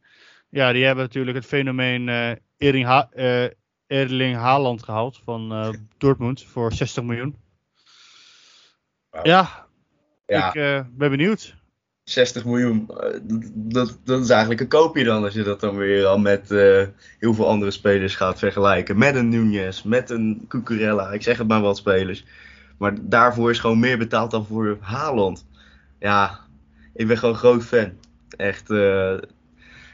Ja, die hebben natuurlijk het fenomeen eh Erling, ha eh, Erling Haaland gehaald van Dortmund voor 60 miljoen. Ja, ja, ik ben benieuwd. 60 miljoen, eh, dat, is eigenlijk een koopje dan. Als je dat dan weer al met eh, heel veel andere spelers gaat vergelijken. Met een Nunez, met een Cucurella. Ik zeg het maar wat spelers. Maar daarvoor is gewoon meer betaald dan voor Haaland. Ja, ik ben gewoon groot fan. Echt, eh,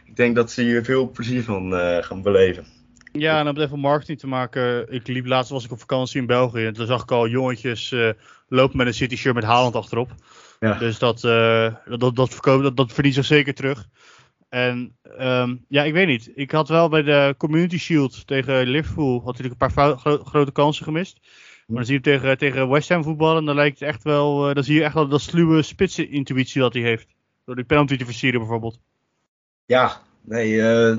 ik denk dat ze hier veel plezier van gaan beleven. Ja, en om het even marketing te maken. Ik liep laatst was ik op vakantie in België. En toen zag ik al jongetjes lopen met een City shirt met Haaland achterop. Ja. Dus dat, eh, dat, dat, dat, verkoopt, dat, dat verdient zich zeker terug. En ehm, ja, ik weet niet. Ik had wel bij de Community Shield tegen Liverpool had hij een paar gro- grote kansen gemist. Maar dan zie je hem tegen, tegen West Ham voetballen. En dan lijkt het echt wel. eh, dan zie je echt wel dat sluwe spitsen intuïtie dat hij heeft. Door die penalty te versieren bijvoorbeeld. Ja, nee, eh,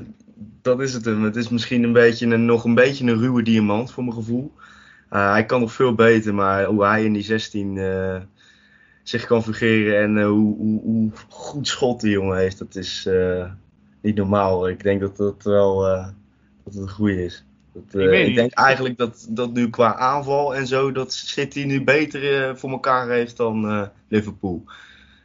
dat is het hem. Het is misschien een beetje een, nog een beetje een ruwe diamant voor mijn gevoel. Eh, hij kan nog veel beter, maar hoe hij in die 16 eh, zich kan fungeren en eh, hoe, hoe, hoe goed schot die jongen heeft, dat is eh, niet normaal. Ik denk dat dat wel eh, dat het een goede is. Dat, Ik ik denk eigenlijk dat, dat nu qua aanval en zo, dat City nu beter voor elkaar heeft dan Liverpool.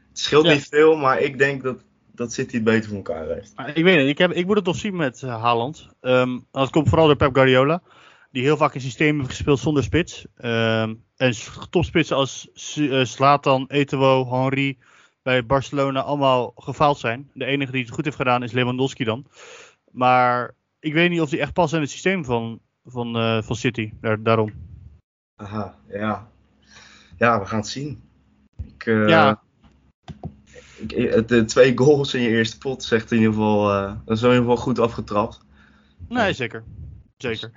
Het scheelt Ja. niet veel, maar ik denk dat, dat City het beter voor elkaar heeft. Ik weet het, ik, heb, ik moet het nog zien met Haaland. Ehm, dat komt vooral door Pep Guardiola. Die heel vaak een systeem heeft gespeeld zonder spits. Ehm, en topspitsen als S- eh, Eto'o, Henry bij Barcelona allemaal gefaald zijn. De enige die het goed heeft gedaan is Lewandowski dan. Maar ik weet niet of die echt past in het systeem van van, eh, van City. Daar, daarom. Aha, ja. Ja, we gaan het zien. Ik, eh, Ja. ik- de twee goals in je eerste pot zegt in ieder geval, eh, dat is in ieder geval goed afgetrapt. Nee, zeker. Zeker.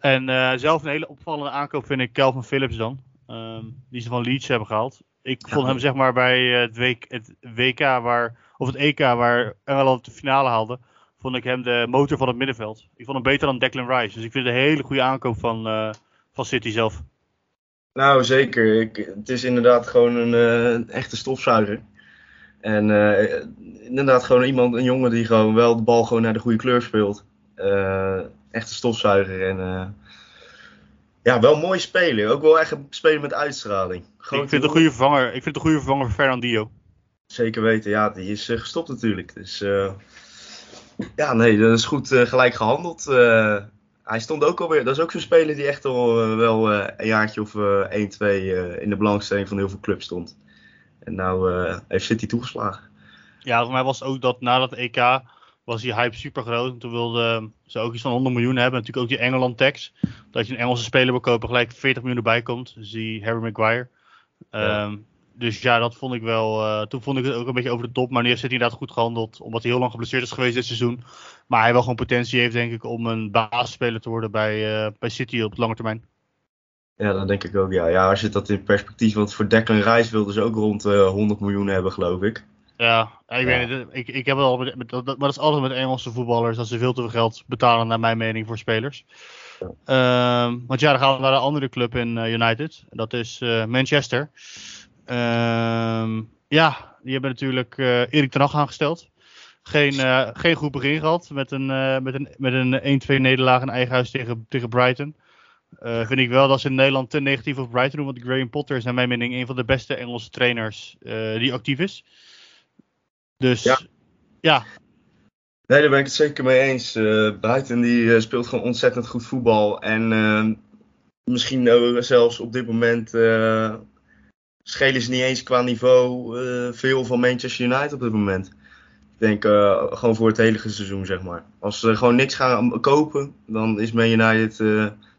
En eh, zelf een hele opvallende aankoop vind ik Calvin Phillips dan. Ehm, die ze van Leeds hebben gehaald. Ik vond hem zeg maar bij eh, het, WK, het WK waar, of het EK waar Engeland de finale haalde, vond ik hem de motor van het middenveld. Ik vond hem beter dan Declan Rice. Dus ik vind het een hele goede aankoop van, eh, van City zelf. Nou, zeker. Ik, het is inderdaad gewoon een, eh, een echte stofzuiger. En eh, inderdaad gewoon iemand, een jongen die gewoon wel de bal gewoon naar de goede kleur speelt. Eh echte stofzuiger. En eh, ja, wel mooi spelen. Ook wel echt een speler met uitstraling. ik vind het een goede vervanger. Ik vind het een goede vervanger voor Fernandinho. Zeker weten, ja, die is eh, gestopt natuurlijk. Dus eh, ja, nee, dat is goed gelijk gehandeld. Eh, hij stond ook alweer, dat is ook zo'n speler die echt al wel eh, een jaartje of eh 1, 2 eh, in de belangstelling van heel veel clubs stond. En nou eh, heeft City toegeslagen. Ja, voor mij was het ook dat na dat EK was die hype super groot. En toen wilden ze ook iets van 100 miljoen hebben. En natuurlijk ook die Engeland tax. Dat je een Engelse speler wil kopen, gelijk 40 miljoen erbij komt. Dus die Harry Maguire. Ja. Ehm, dus ja, dat vond ik wel. eh, toen vond ik het ook een beetje over de top. Maar nu heeft hij inderdaad goed gehandeld. Omdat hij heel lang geblesseerd is geweest dit seizoen. Maar hij wel gewoon potentie heeft, denk ik, om een basisspeler te worden bij, eh, bij City op lange termijn. Ja, dat denk ik ook, ja. Ja, als je dat in perspectief, want voor Declan Rice wilden ze ook rond eh 100 miljoen hebben, geloof ik. Ja, ik weet het. Ik, ik heb het al met, dat, maar dat is altijd met Engelse voetballers dat ze veel te veel geld betalen, naar mijn mening, voor spelers. Ehm, want ja, dan gaan we naar een andere club in eh, United. Dat is eh, Manchester. Ehm, ja, die hebben natuurlijk eh Erik ten Hag aangesteld. Geen, geen goed begin gehad met een, met een, met een 1-2 nederlaag in eigen huis tegen, tegen Brighton. Vind ik wel dat ze in Nederland te negatief over Brighton doen. Want Graham Potter is naar mijn mening een van de beste Engelse trainers die actief is. Dus Ja. ja, Nee, daar ben ik het zeker mee eens. Eh Brighton die eh, speelt gewoon ontzettend goed voetbal. En eh, misschien zelfs op dit moment eh, schelen ze niet eens qua niveau veel van Manchester United op dit moment. Ik denk gewoon voor het hele seizoen, zeg maar. Als ze gewoon niks gaan kopen, dan is Man United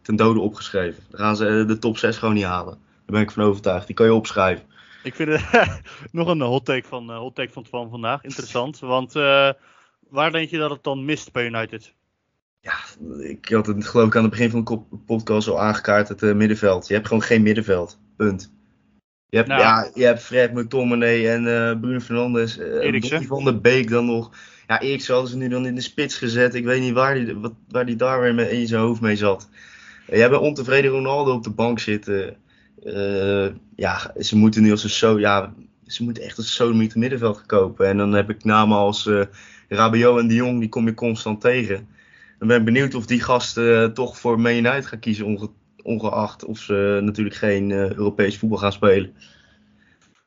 ten dode opgeschreven. Dan gaan ze de top 6 gewoon niet halen. Daar ben ik van overtuigd. Die kan je opschrijven. Ik vind het nog een hot take van, eh, hot take van, van vandaag. Interessant. Want eh, waar denk je dat het dan mist bij United? Ja, ik had het geloof ik aan het begin van de podcast al aangekaart, het eh, middenveld. Je hebt gewoon geen middenveld. Punt. Je hebt, Nou. ja, je hebt Fred McTominay en eh, Bruno Fernandes. Donny van der Beek dan nog. Ja, Eriksen hadden ze nu dan in de spits gezet. Ik weet niet waar die, wat, waar die daar weer in zijn hoofd mee zat. Eh, jij bent ontevreden Ronaldo op de bank zitten. Eh, ja, ze moeten nu als een zo... Ja, ze moeten echt een sodemiet middenveld kopen. En dan heb ik namen als eh Rabiot en de Jong, die kom je constant tegen. Dan ben ik benieuwd of die gasten eh, toch voor Man United gaan kiezen, onge- ongeacht of ze natuurlijk geen Europees voetbal gaan spelen.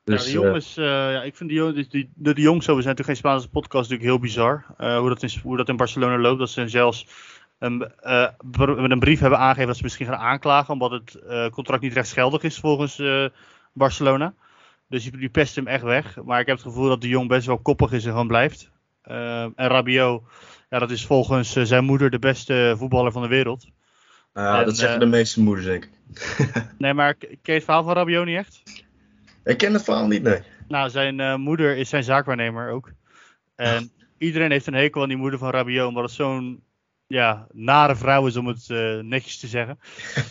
Dus, ja, de Jong is, eh, ja, ik vind de de, de Jong zo, we zijn natuurlijk geen Spaanse podcast, natuurlijk heel bizar. hoe, dat in, hoe dat in Barcelona loopt. Dat ze zelfs een, eh, met een brief hebben aangegeven dat ze misschien gaan aanklagen. Omdat het eh, contract niet rechtsgeldig is volgens eh, Barcelona. Dus die, die pest hem echt weg. Maar ik heb het gevoel dat de Jong best wel koppig is en gewoon blijft. En Rabiot, ja, dat is volgens zijn moeder de beste voetballer van de wereld. nou, en, dat zeggen de meeste moeders, denk ik. Nee, maar ken je het verhaal van Rabiot niet echt? Ik ken het verhaal niet, nee. Nou, zijn moeder is zijn zaakwaarnemer ook. En iedereen heeft een hekel aan die moeder van Rabiot, omdat het zo'n ja, nare vrouw is, om het eh, netjes te zeggen.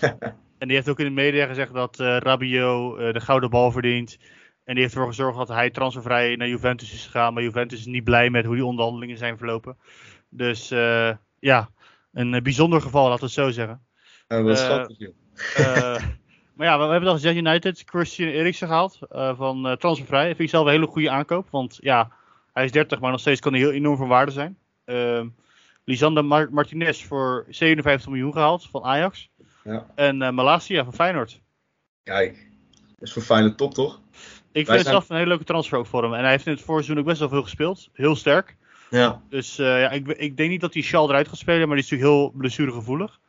en die heeft ook in de media gezegd dat eh Rabiot eh, de gouden bal verdient. En die heeft ervoor gezorgd dat hij transfervrij naar Juventus is gegaan. Maar Juventus is niet blij met hoe die onderhandelingen zijn verlopen. Dus ja, een bijzonder geval, laten we het zo zeggen. Wat schattig, joh. Maar ja, we, we hebben dan gezegd United, Christian Eriksen gehaald eh, van transfervrij. Dat vind ik zelf een hele goede aankoop, want ja, hij is 30, maar nog steeds kan hij heel enorm van waarde zijn. Lisander Mar- Martinez voor 57 miljoen gehaald van Ajax. Ja. En eh Malasia van Feyenoord. Kijk, dat is voor fijne top, toch? Ik vind het zelf een hele leuke transfer ook voor hem. En hij heeft in het voorseizoen ook best wel veel gespeeld. Heel sterk. Ja. Dus eh, ja, ik, ik denk niet dat hij Schal eruit gaat spelen, maar die is natuurlijk heel blessuregevoelig.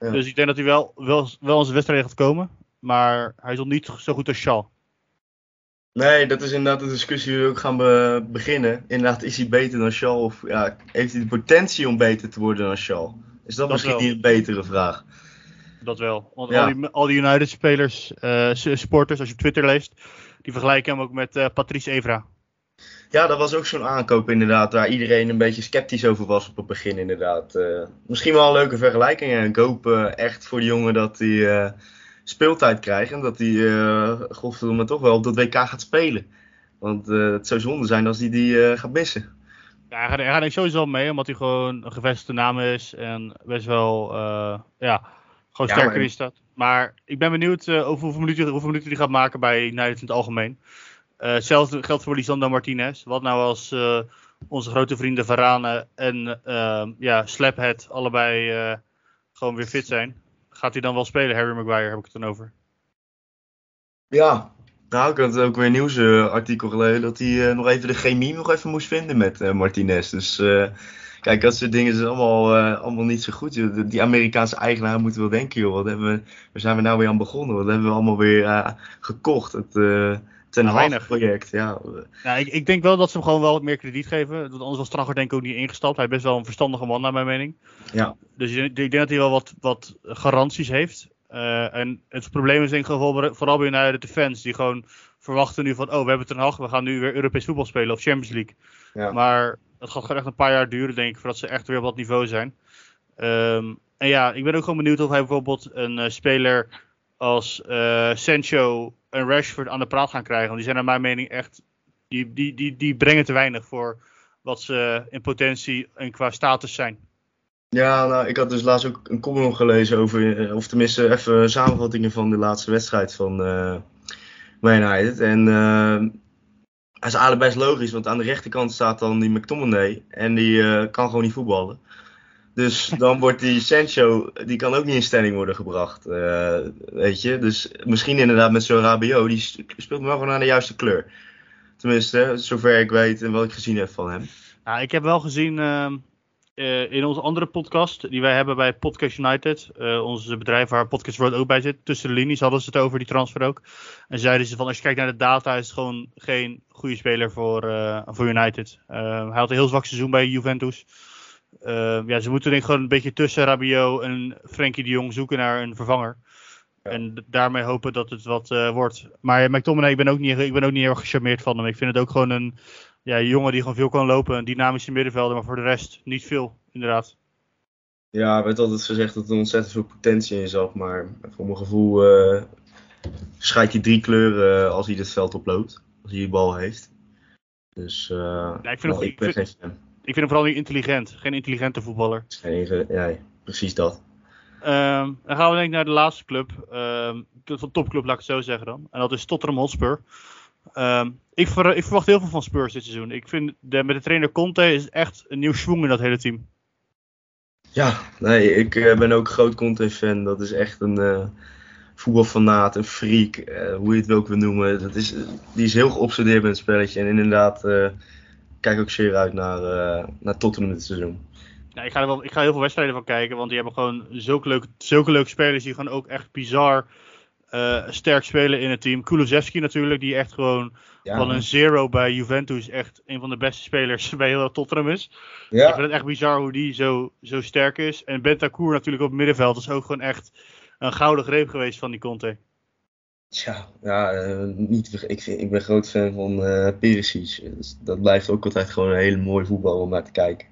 Ja. Dus ik denk dat hij wel, wel, wel in zijn wedstrijd gaat komen. Maar hij is nog niet zo goed als Schal. Nee, dat is inderdaad de discussie die we ook gaan be- beginnen. Inderdaad, is hij beter dan Shaw? Of ja, heeft hij de potentie om beter te worden dan Shaw? Is dat, Dat misschien wel. niet een betere vraag? Dat wel. Want Ja. al die, al die United-spelers, eh, s- supporters, als je op Twitter leest, die vergelijken hem ook met eh, Patrice Evra. Ja, dat was ook zo'n aankoop inderdaad, waar iedereen een beetje sceptisch over was op het begin inderdaad. Eh, misschien wel een leuke vergelijking en ik hoop eh, echt voor de jongen dat hij eh, speeltijd krijgt en dat hij, uh, godverdomme, toch wel op dat WK gaat spelen. Want eh, het zou zonde zijn als hij die eh, gaat missen. Ja, hij gaat, er sowieso wel mee, omdat hij gewoon een gevestigde naam is en best wel, eh, ja, gewoon Ja, sterker maar- in staat. Maar ik ben benieuwd eh, over hoeveel minuten, hoeveel minuten hij gaat maken bij United in het algemeen. Eh, hetzelfde geldt voor Lisandro Martinez. Wat nou als eh, onze grote vrienden Varane en eh, ja, Slaphead allebei eh, gewoon weer fit zijn. Gaat hij dan wel spelen, Harry Maguire, heb ik het dan over. Ja, nou ik had ook weer een nieuwsartikel gelezen dat hij eh, nog even de chemie nog even moest vinden met eh, Martinez. Dus eh, kijk, dat soort dingen zijn allemaal, allemaal niet zo goed. Die Amerikaanse eigenaar moeten wel denken, joh, wat hebben we, waar zijn we nou weer aan begonnen? Wat hebben we allemaal weer gekocht? Het ten weinig. project, ja. Ja, ik, ik denk wel dat ze hem gewoon wel wat meer krediet geven. Want anders was Trager denk ik ook niet ingestapt. Hij is best wel een verstandige man naar mijn mening. Ja. Dus ik ik denk dat hij wel wat, wat garanties heeft. Eh, en het probleem is denk ik vooral- vooral bij United de fans. Die gewoon verwachten nu van, oh we hebben Ten Hag, we gaan nu weer Europees voetbal spelen of Champions League. Ja. Maar het gaat gewoon echt een paar jaar duren denk ik voordat ze echt weer op dat niveau zijn. Ehm, en ja, ik ben ook gewoon benieuwd of hij bijvoorbeeld een eh, speler als eh, Sancho en Rashford aan de praat gaan krijgen. Want die zijn naar mijn mening echt, die, die, die, die brengen te weinig voor wat ze in potentie en qua status zijn. Ja, nou, ik had dus laatst ook een column gelezen over, eh, of tenminste even samenvattingen van de laatste wedstrijd van Man United. En eh dat is eigenlijk best logisch, want aan de rechterkant staat dan die McTominay en die kan gewoon niet voetballen. Dus dan wordt die Sancho, die kan ook niet in stelling worden gebracht, eh, weet je. Dus misschien inderdaad met zo'n Rabiot, die speelt me wel gewoon aan de juiste kleur. Tenminste, zover ik weet en wat ik gezien heb van hem. Nou, ik heb wel gezien ehm, eh, in onze andere podcast, die wij hebben bij Podcast United, eh ons bedrijf waar Podcast World ook bij zit, tussen de linies hadden ze het over die transfer ook. En zeiden ze van, als je kijkt naar de data, is het gewoon geen goede speler voor, voor United. Eh, hij had een heel zwak seizoen bij Juventus. Eh, ja, ze moeten denk ik gewoon een beetje tussen Rabiot en Frenkie de Jong zoeken naar een vervanger. Ja. En daarmee hopen dat het wat eh, wordt. Maar McTominay, ik ben, ook niet, ik ben ook niet heel erg gecharmeerd van hem. Ik vind het ook gewoon een ja, jongen die gewoon veel kan lopen. Een dynamische middenvelder, maar voor de rest niet veel, inderdaad. Ja, er werd altijd gezegd dat er ontzettend veel potentie in zat, maar voor mijn gevoel eh scheidt hij drie kleuren als hij het veld oploopt, als hij die bal heeft. Dus eh, ik vind nou, ik Ik vind- vind hem vooral niet intelligent. Geen intelligente voetballer. Ja, precies dat. Ehm, dan gaan we denk ik naar de laatste club. Ehm van topclub, laat ik het zo zeggen dan. En dat is Tottenham Hotspur. Ehm, ik, ver- ik verwacht heel veel van Spurs dit seizoen. Ik vind de, met de trainer Conte is echt een nieuw schwung in dat hele team. Ja, nee, ik eh, ben ook groot Conte-fan. Dat is echt een eh voetbalfanaat, een freak, eh, hoe je het ook wil noemen. Dat is, die is heel geobsedeerd met het spelletje. En inderdaad, kijk ook zeer uit naar, eh, naar Tottenham dit seizoen. Ja, ik, ga er wel, ik ga heel veel wedstrijden van kijken, want die hebben gewoon zulke leuke, zulke leuke spelers die gewoon ook echt bizar eh, sterk spelen in het team. Kulusevski natuurlijk, die echt gewoon Ja, van een zero bij Juventus echt een van de beste spelers bij heel Tottenham is. Ik ja. vind het echt bizar hoe die zo, zo sterk is. En Bentancur natuurlijk op het middenveld is ook gewoon echt een gouden greep geweest van die Conte. Tja, ja, eh, niet, ik, ik ben groot fan van eh Perisic. Dus dat blijft ook altijd gewoon een hele mooie voetbal om naar te kijken.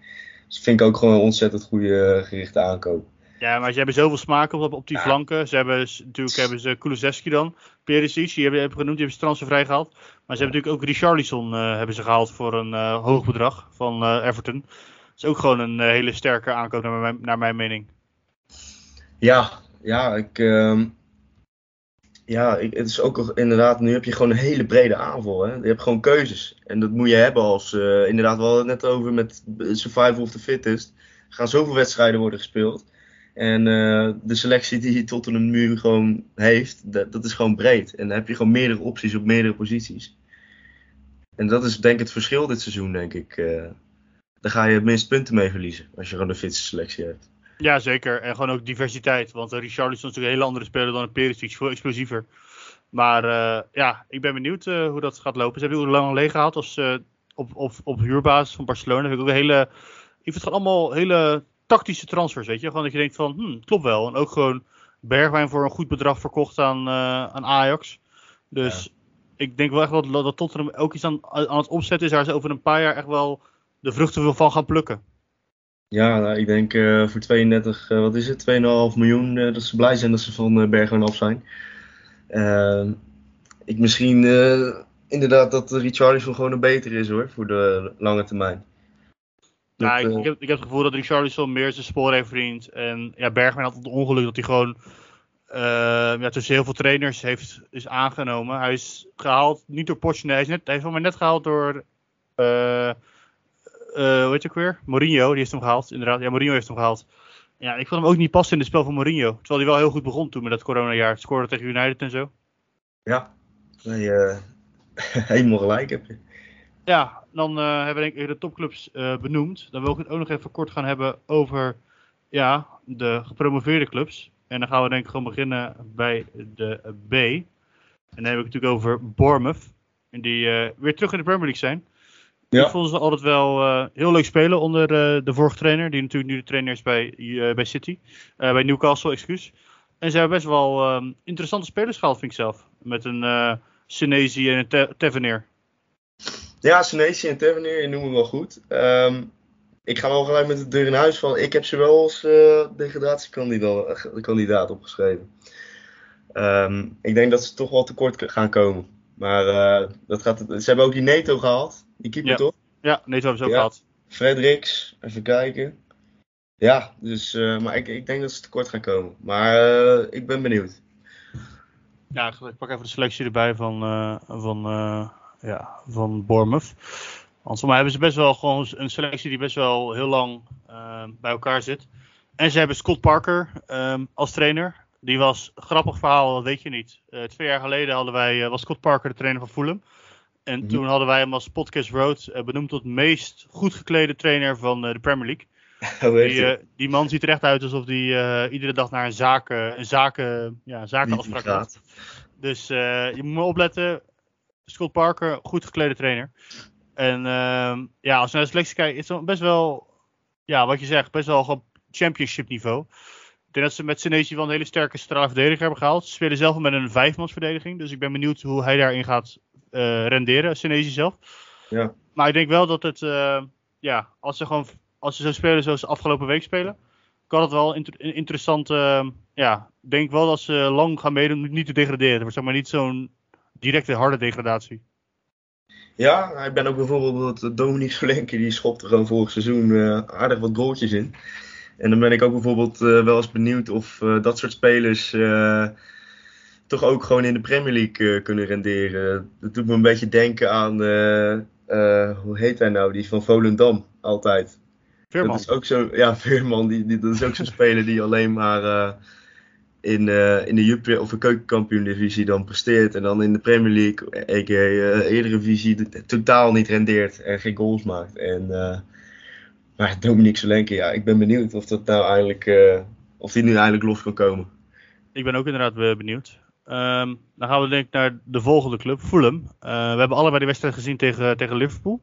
Dus vind ik ook gewoon een ontzettend goede eh, gerichte aankoop. Ja, maar ze hebben zoveel smaak op, op die Ja. flanken. Ze hebben natuurlijk hebben ze Kulusevski dan, Perisic, die hebben, hebben genoemd, die hebben ze transfervrij gehaald. Maar ze hebben natuurlijk ook Richarlison hebben ze gehaald voor een hoog bedrag van Everton. Dat is ook gewoon een hele sterke aankoop naar mijn, naar mijn mening. Ja, ja, ik, ehm, ja het is ook inderdaad, nu heb je gewoon een hele brede aanval. Hè? Je hebt gewoon keuzes. En dat moet je hebben als, eh, inderdaad, we hadden het net over met Survival of the Fittest. Er gaan zoveel wedstrijden worden gespeeld. En eh, de selectie die Tottenham nu gewoon heeft, dat, dat is gewoon breed. En dan heb je gewoon meerdere opties op meerdere posities. En dat is denk ik het verschil dit seizoen, denk ik. eh daar ga je het minst punten mee verliezen, als je gewoon de fitste selectie hebt. Ja, zeker. En gewoon ook diversiteit. Want uh, Richarlison is natuurlijk een hele andere speler dan een Perisic. Veel explosiever. Maar uh, ja, ik ben benieuwd uh, hoe dat gaat lopen. Ze hebben ook lang leeg gehad als, uh, op, op, op huurbasis van Barcelona. Vind ik ook een hele... Ik vind het gewoon allemaal hele tactische transfers, weet je. Gewoon dat je denkt van, hm, klopt wel. En ook gewoon Bergwijn voor een goed bedrag verkocht aan, eh, aan Ajax. Dus ik denk wel echt dat, dat Tottenham ook iets aan, aan het opzetten is waar ze over een paar jaar echt wel de vruchten van gaan plukken. Ja, nou, ik denk eh, voor 32, eh, wat is het, 2,5 miljoen, eh, dat ze blij zijn dat ze van Bergwijn af zijn. Eh, ik misschien inderdaad dat Richarlison gewoon een beter is hoor, voor de lange termijn. Ja, ik, ik, heb, ik heb het gevoel dat Richarlison meer zijn spoor heeft verdiend. En ja, Bergwijn had het ongeluk dat hij gewoon ja, tussen heel veel trainers heeft, is aangenomen. Hij is gehaald, niet door Pochettino, hij is, net, hij is van mij net gehaald door, hoe heet ook weer? Mourinho, die heeft hem gehaald, inderdaad. Ja, Mourinho heeft hem gehaald. Ja, ik vond hem ook niet passen in het spel van Mourinho. Terwijl hij wel heel goed begon toen met dat coronajaar. Scoorde tegen United en zo. Ja, nee, eh, helemaal gelijk heb je. Ja, dan eh, hebben we denk ik de topclubs eh, benoemd. Dan wil ik het ook nog even kort gaan hebben over ja, de gepromoveerde clubs. En dan gaan we denk ik gewoon beginnen bij de B. En dan heb ik het natuurlijk over Bournemouth. En die eh, weer terug in de Premier League zijn. Ja. Ik vond ze altijd wel eh, heel leuk spelen onder eh, de vorige trainer. Die natuurlijk nu de trainer is bij, eh, bij City. Bij Newcastle, excuus. En ze hebben best wel ehm, interessante spelers gehaald, vind ik zelf. Met een Senezi en een Te- Tavernier. Ja, Senesi en Tavernier, je noemt hem wel goed. Ehm, ik ga wel gelijk met de deur in huis van. Ik heb ze wel als degradatiekandidaat kandidaat opgeschreven. Ehm, ik denk dat ze toch wel tekort gaan komen. Maar dat gaat, ze hebben ook die Neto gehaald. Die keeper Ja. toch? Ja, nee, dat hebben ze ook Ja. gehad. Fredericks, even kijken. Ja, dus, eh, maar ik, ik denk dat ze tekort gaan komen. Maar eh, ik ben benieuwd. Ja, ik pak even de selectie erbij van, eh van, ja, van Bournemouth. Want voor mij hebben ze best wel gewoon een selectie die best wel heel lang bij elkaar zit. En ze hebben Scott Parker ehm, als trainer. Die was, grappig verhaal, dat weet je niet. Twee jaar geleden hadden wij, was Scott Parker de trainer van Fulham. En Mhm. toen hadden wij hem als Podcast Road eh, benoemd tot meest goed geklede trainer van eh, de Premier League. Die, eh, die man ziet er echt uit alsof hij iedere dag naar een zaken, een zaken, ja, zakenafspraak gaat. Dus je moet maar opletten. Scott Parker, goed geklede trainer. En ehm, ja, als je naar de selectie kijkt, is het best wel, ja, wat je zegt, best wel gewoon championship niveau. Ik denk dat ze met Senesi wel een hele sterke centrale verdediger hebben gehaald. Ze spelen zelf met een vijfmansverdediging. Dus ik ben benieuwd hoe hij daarin gaat eh, renderen, Senesi zelf. Ja. Maar ik denk wel dat het, eh, ja, als ze gewoon, als ze zo spelen zoals ze afgelopen week spelen, kan het wel inter- interessant, eh, ja, ik denk wel dat ze lang gaan meedoen niet te degraderen. Wordt zeg maar niet zo'n directe harde degradatie. Ja, ik ben ook bijvoorbeeld Dominique Solenke, die schopte gewoon vorig seizoen aardig wat goaltjes in. En dan ben ik ook bijvoorbeeld eh, wel eens benieuwd of eh, dat soort spelers eh, toch ook gewoon in de Premier League kunnen renderen. Dat doet me een beetje denken aan, hoe heet hij nou, die van Volendam altijd. Veerman. Dat is ook zo, ja, Veerman, die, die, dat is ook zo'n speler die alleen maar in, in de Jupiler of de keukenkampioen-divisie dan presteert. En dan in de Premier League, a.k.a. eerdere visie, totaal niet rendeert en geen goals maakt. En, maar Dominique Solenke, ja, ik ben benieuwd of dat nou eindelijk, eh, of die nu eindelijk los kan komen. Ik ben ook inderdaad eh, benieuwd. Ehm, dan gaan we denk ik naar de volgende club, Fulham. Eh, we hebben allebei de wedstrijd gezien tegen, tegen Liverpool.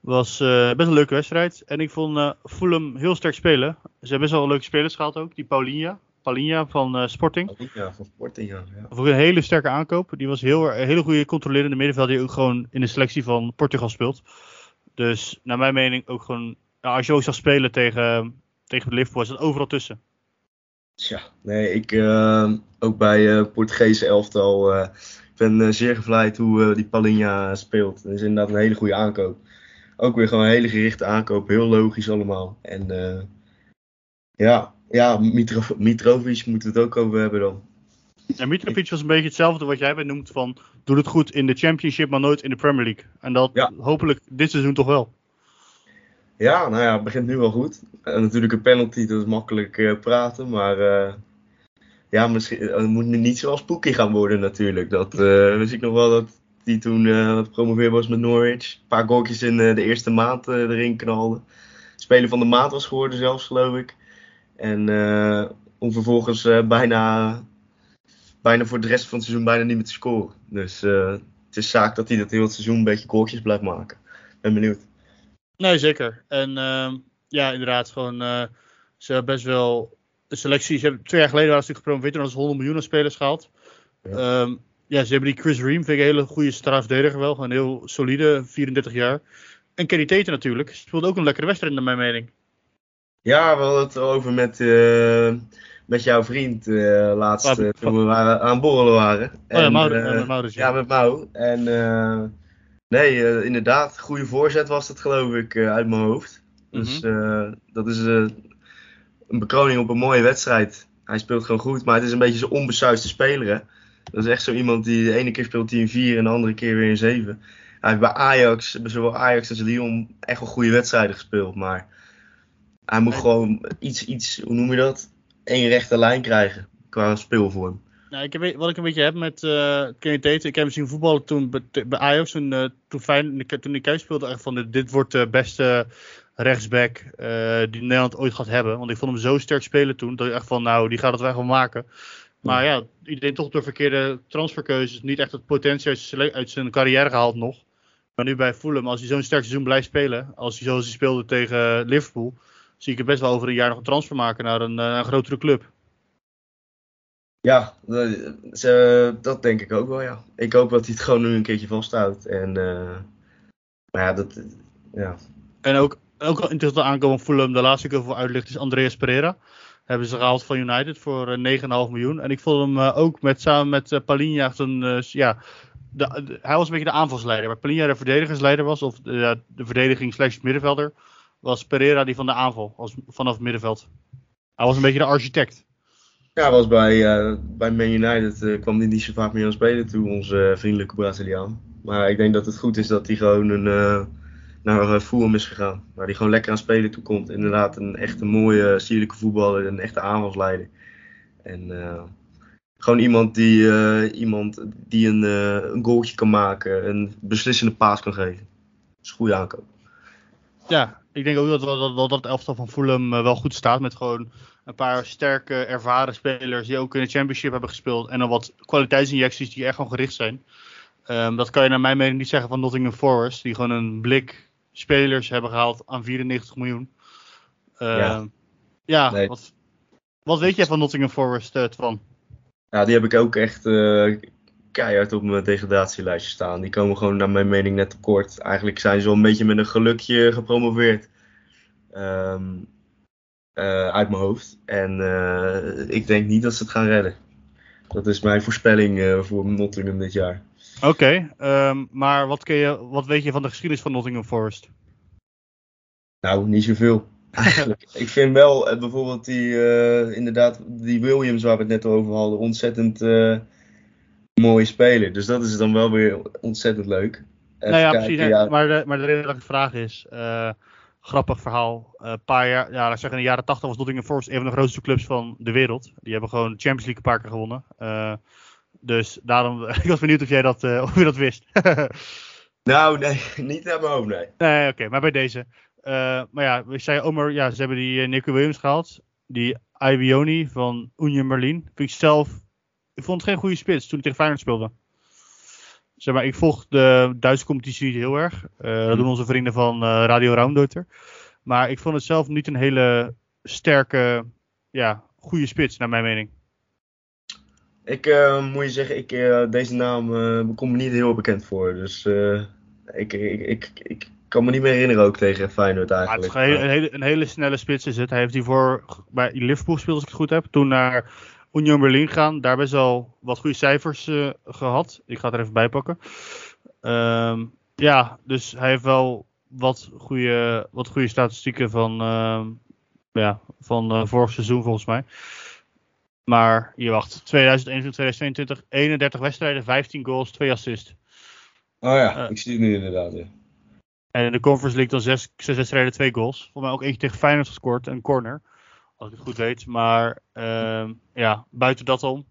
was best een leuke wedstrijd. En ik vond eh, Fulham heel sterk spelen. Ze hebben best wel leuke spelers gehad ook. Die Paulinha, Paulinha van Sporting. Ja, van Sporting, ja. ik een hele sterke aankoop. Die was heel, een hele goede controlerende middenveld die ook gewoon in de selectie van Portugal speelt. Dus naar mijn mening ook gewoon, nou, als je ook zou spelen tegen, tegen Liverpool, is dat overal tussen. Tja, nee, ik eh, ook bij eh Portugese elftal. eh, ik ben eh, zeer gevleid hoe die Palinha speelt. Dat is inderdaad een hele goede aankoop. Ook weer gewoon een hele gerichte aankoop, heel logisch allemaal. En ja, ja Mitro Mitrovic moeten we het ook over hebben dan. En Mitrovic was een beetje hetzelfde wat jij benoemt van, doe het goed in de Championship, maar nooit in de Premier League. En dat Ja. hopelijk dit seizoen toch wel. Ja, nou ja, het begint nu wel goed. En natuurlijk een penalty, dat is makkelijk eh, praten, maar eh, ja, misschien, het moet nu niet zoals Poekie gaan worden natuurlijk. Dat eh wist ik nog wel dat die toen eh gepromoveerd was met Norwich. Een paar goaltjes in eh, de eerste maand eh, erin knalde. Speler van de maand was geworden zelfs, geloof ik. En eh, om vervolgens eh, bijna, bijna voor de rest van het seizoen bijna niet meer te scoren. Dus eh, het is zaak dat hij dat heel het seizoen een beetje goaltjes blijft maken. Ben benieuwd. Nee, zeker. En ehm, ja, inderdaad, gewoon. eh, Ze hebben best wel de selectie. Ze hebben, twee jaar geleden waren ze natuurlijk gepromoveerd en hadden ze 100 miljoen aan spelers gehaald. Ja. Ja. ja, ze hebben die Chris Ream, vind ik een hele goede strafverdediger wel. Gewoon heel solide, 34 jaar. En Kenny Tate natuurlijk. Speelde ook een lekkere wedstrijd naar mijn mening. Ja, we hadden het erover met, eh, met jouw vriend eh, laatst, toen we waren, aan het borrelen waren. Oh ja, ja, ja. Ja, met Mau. En eh, nee, eh, inderdaad, goede voorzet was het geloof ik eh, uit mijn hoofd. Dus Mhm. eh, dat is een bekroning op een mooie wedstrijd. Hij speelt gewoon goed, maar het is een beetje zo'n onbesuisde speler hè. Dat is echt zo iemand die de ene keer speelt hij een 4 en de andere keer weer een 7. Hij heeft bij Ajax, bij zowel Ajax als Lyon, echt wel goede wedstrijden gespeeld. Maar hij moet gewoon iets, iets, hoe noem je dat? Eén rechte lijn krijgen qua speelvorm. Nou, ik wat ik een beetje heb met eh Kenny. Ik heb hem zien voetballen toen bij, bij Ajax. Toen, eh, toen, fijn, toen ik thuis speelde. Echt van, dit, wordt de beste rechtsback eh, die Nederland ooit gaat hebben. Want ik vond hem zo sterk spelen toen. Dat ik echt van, nou, die gaat het wel wel maken. Maar ja, iedereen toch door verkeerde transferkeuzes. Niet echt het potentie uit zijn, carrière gehaald nog. Maar nu bij Fulham, als hij zo'n sterk seizoen blijft spelen. Als hij zoals hij speelde tegen Liverpool. Zie ik het best wel over een jaar nog een transfer maken naar een, eh, een grotere club. Ja, ze, dat denk ik ook wel, ja. Ik hoop dat hij het gewoon nu een keertje vasthoudt. En, eh, maar ja, dat, ja. En ook, ook wel interessant aankomen Fulham, de laatste keer voor uitlicht, is Andreas Pereira. Hebben ze gehaald van United voor eh, 9,5 miljoen. En ik vond hem eh, ook met, samen met eh, eh, ja, hij was een beetje de aanvalsleider. Waar Palinha de verdedigersleider was, of de, de verdediging slash middenvelder, was Pereira die van de aanval, vanaf het middenveld. Hij was een beetje de architect. Ja, was bij, eh, bij Man United eh, kwam hij niet zo vaak meer aan spelen toe, onze eh, vriendelijke Braziliaan. Maar ik denk dat het goed is dat hij gewoon een, naar uh, Fulham is gegaan. Waar hij gewoon lekker aan spelen toe komt. Inderdaad, een echt een mooie, sierlijke voetballer, een echte aanvalsleider. En gewoon iemand die, iemand die een, eh, een goaltje kan maken, een beslissende paas kan geven. Dat is een goede aankoop. Ja, ik denk ook dat dat, dat, dat elftal van Fulham wel goed staat. Met gewoon een paar sterke, ervaren spelers die ook in de Championship hebben gespeeld. En dan wat kwaliteitsinjecties die echt gewoon gericht zijn. Ehm, dat kan je naar mijn mening niet zeggen van Nottingham Forest. Die gewoon een blik spelers hebben gehaald aan 94 miljoen. Ehm, Ja. ja, Nee. wat, wat weet jij van Nottingham Forest, uh, Twan? Ja, die heb ik ook echt eh, keihard op mijn degradatielijstje staan. Die komen gewoon naar mijn mening net tekort. Eigenlijk zijn ze wel een beetje met een gelukje gepromoveerd. Ehm, eh, uit mijn hoofd. En eh, ik denk niet dat ze het gaan redden. Dat is mijn voorspelling eh, voor Nottingham dit jaar. Oké, ehm, maar wat, kun je, wat weet je van de geschiedenis van Nottingham Forest? Nou, niet zoveel. Eigenlijk. ik vind wel eh, bijvoorbeeld die, eh, inderdaad, die Williams waar we het net over hadden, ontzettend eh, mooie speler. Dus dat is dan wel weer ontzettend leuk. Even nou ja, kijken, precies. ja. Maar, de, maar de reden dat ik de vraag is, eh, grappig verhaal. Een paar jaar, ja, laat ik zeggen in de jaren 80 was Nottingham Forest een van de grootste clubs van de wereld. Die hebben gewoon de Champions League een paar keer gewonnen. Eh, dus daarom, ik was benieuwd of jij dat, eh, of je dat wist. Nou, nee, niet naar mijn hoofd, nee. nee, oké, maar bij deze. Eh, maar ja, ik zei Omer, ja, ze hebben die Nico Williams gehaald. Die Ibioni van Union Berlin. Vind ik zelf, ik vond het geen goede spits toen hij tegen Feyenoord speelde. Zeg maar, ik volg de Duitse competitie niet heel erg. Uh, dat doen onze vrienden van uh, Radio Raumdeuter. Maar ik vond het zelf niet een hele sterke, ja, goede spits, naar mijn mening. Ik uh, moet je zeggen, ik, uh, deze naam uh, komt me niet heel bekend voor. Dus ik, ik, ik, ik, kan me niet meer herinneren ook tegen Feyenoord eigenlijk. Ja, het is een, hele, een, hele, een hele snelle spits is het. Hij heeft hiervoor bij Liverpool gespeeld, als ik het goed heb. Toen naar Union Berlin gaan. Daar best wel wat goede cijfers uh, gehad. Ik ga het er even bij pakken. Um, ja, dus hij heeft wel wat goede, wat goede statistieken van, uh, ja, van uh, vorig seizoen volgens mij. Maar je wacht, 2021, 2022, 31 wedstrijden, 15 goals, 2 assists. Oh ja, uh, ik zie het nu inderdaad. Ja. En in de Conference League dan 6, 6 wedstrijden, 2 goals. Voor mij ook eentje tegen Feyenoord gescoord, een corner. Als ik het goed weet. Maar uh, ja, buiten dat om.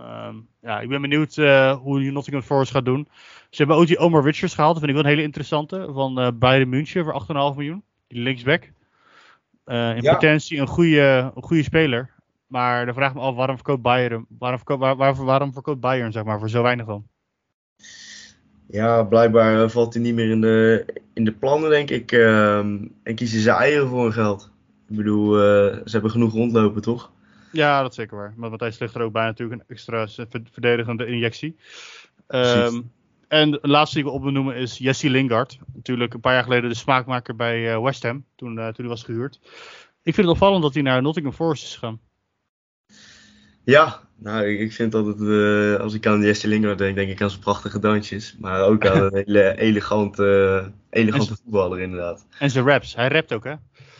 Um, ja, ik ben benieuwd uh, hoe Nottingham Forest gaat doen. Ze hebben ook die Omar Richards gehaald. Dat vind ik wel een hele interessante. Van uh, Bayern München voor 8,5 miljoen. Die linksback. Uh, in ja. potentie een goede, een goede speler. Maar dan vraag ik me af waarom verkoopt Bayern, waarom verkoopt, waar, waar, waarom verkoopt Bayern zeg maar, voor zo weinig dan? Ja, blijkbaar eh, valt hij niet meer in de, in de plannen, denk ik. Uh, en kiezen ze eieren voor hun geld. Ik bedoel, eh, ze hebben genoeg rondlopen, toch? Ja, dat is zeker waar. Maar Matthijs ligt er ook bij natuurlijk een extra ver- verdedigende injectie. Ehm, en de laatste die ik wil opnoemen is Jesse Lingard. Natuurlijk een paar jaar geleden de smaakmaker bij eh, West Ham, toen, eh, toen hij was gehuurd. Ik vind het opvallend dat hij naar Nottingham Forest is gegaan. Ja, nou, ik, ik vind dat het, als ik aan Jesse Lingard denk, denk ik aan zijn prachtige dansjes. Maar ook aan een hele elegante, elegante voetballer, inderdaad. En zijn raps. Hij rapt ook, hè?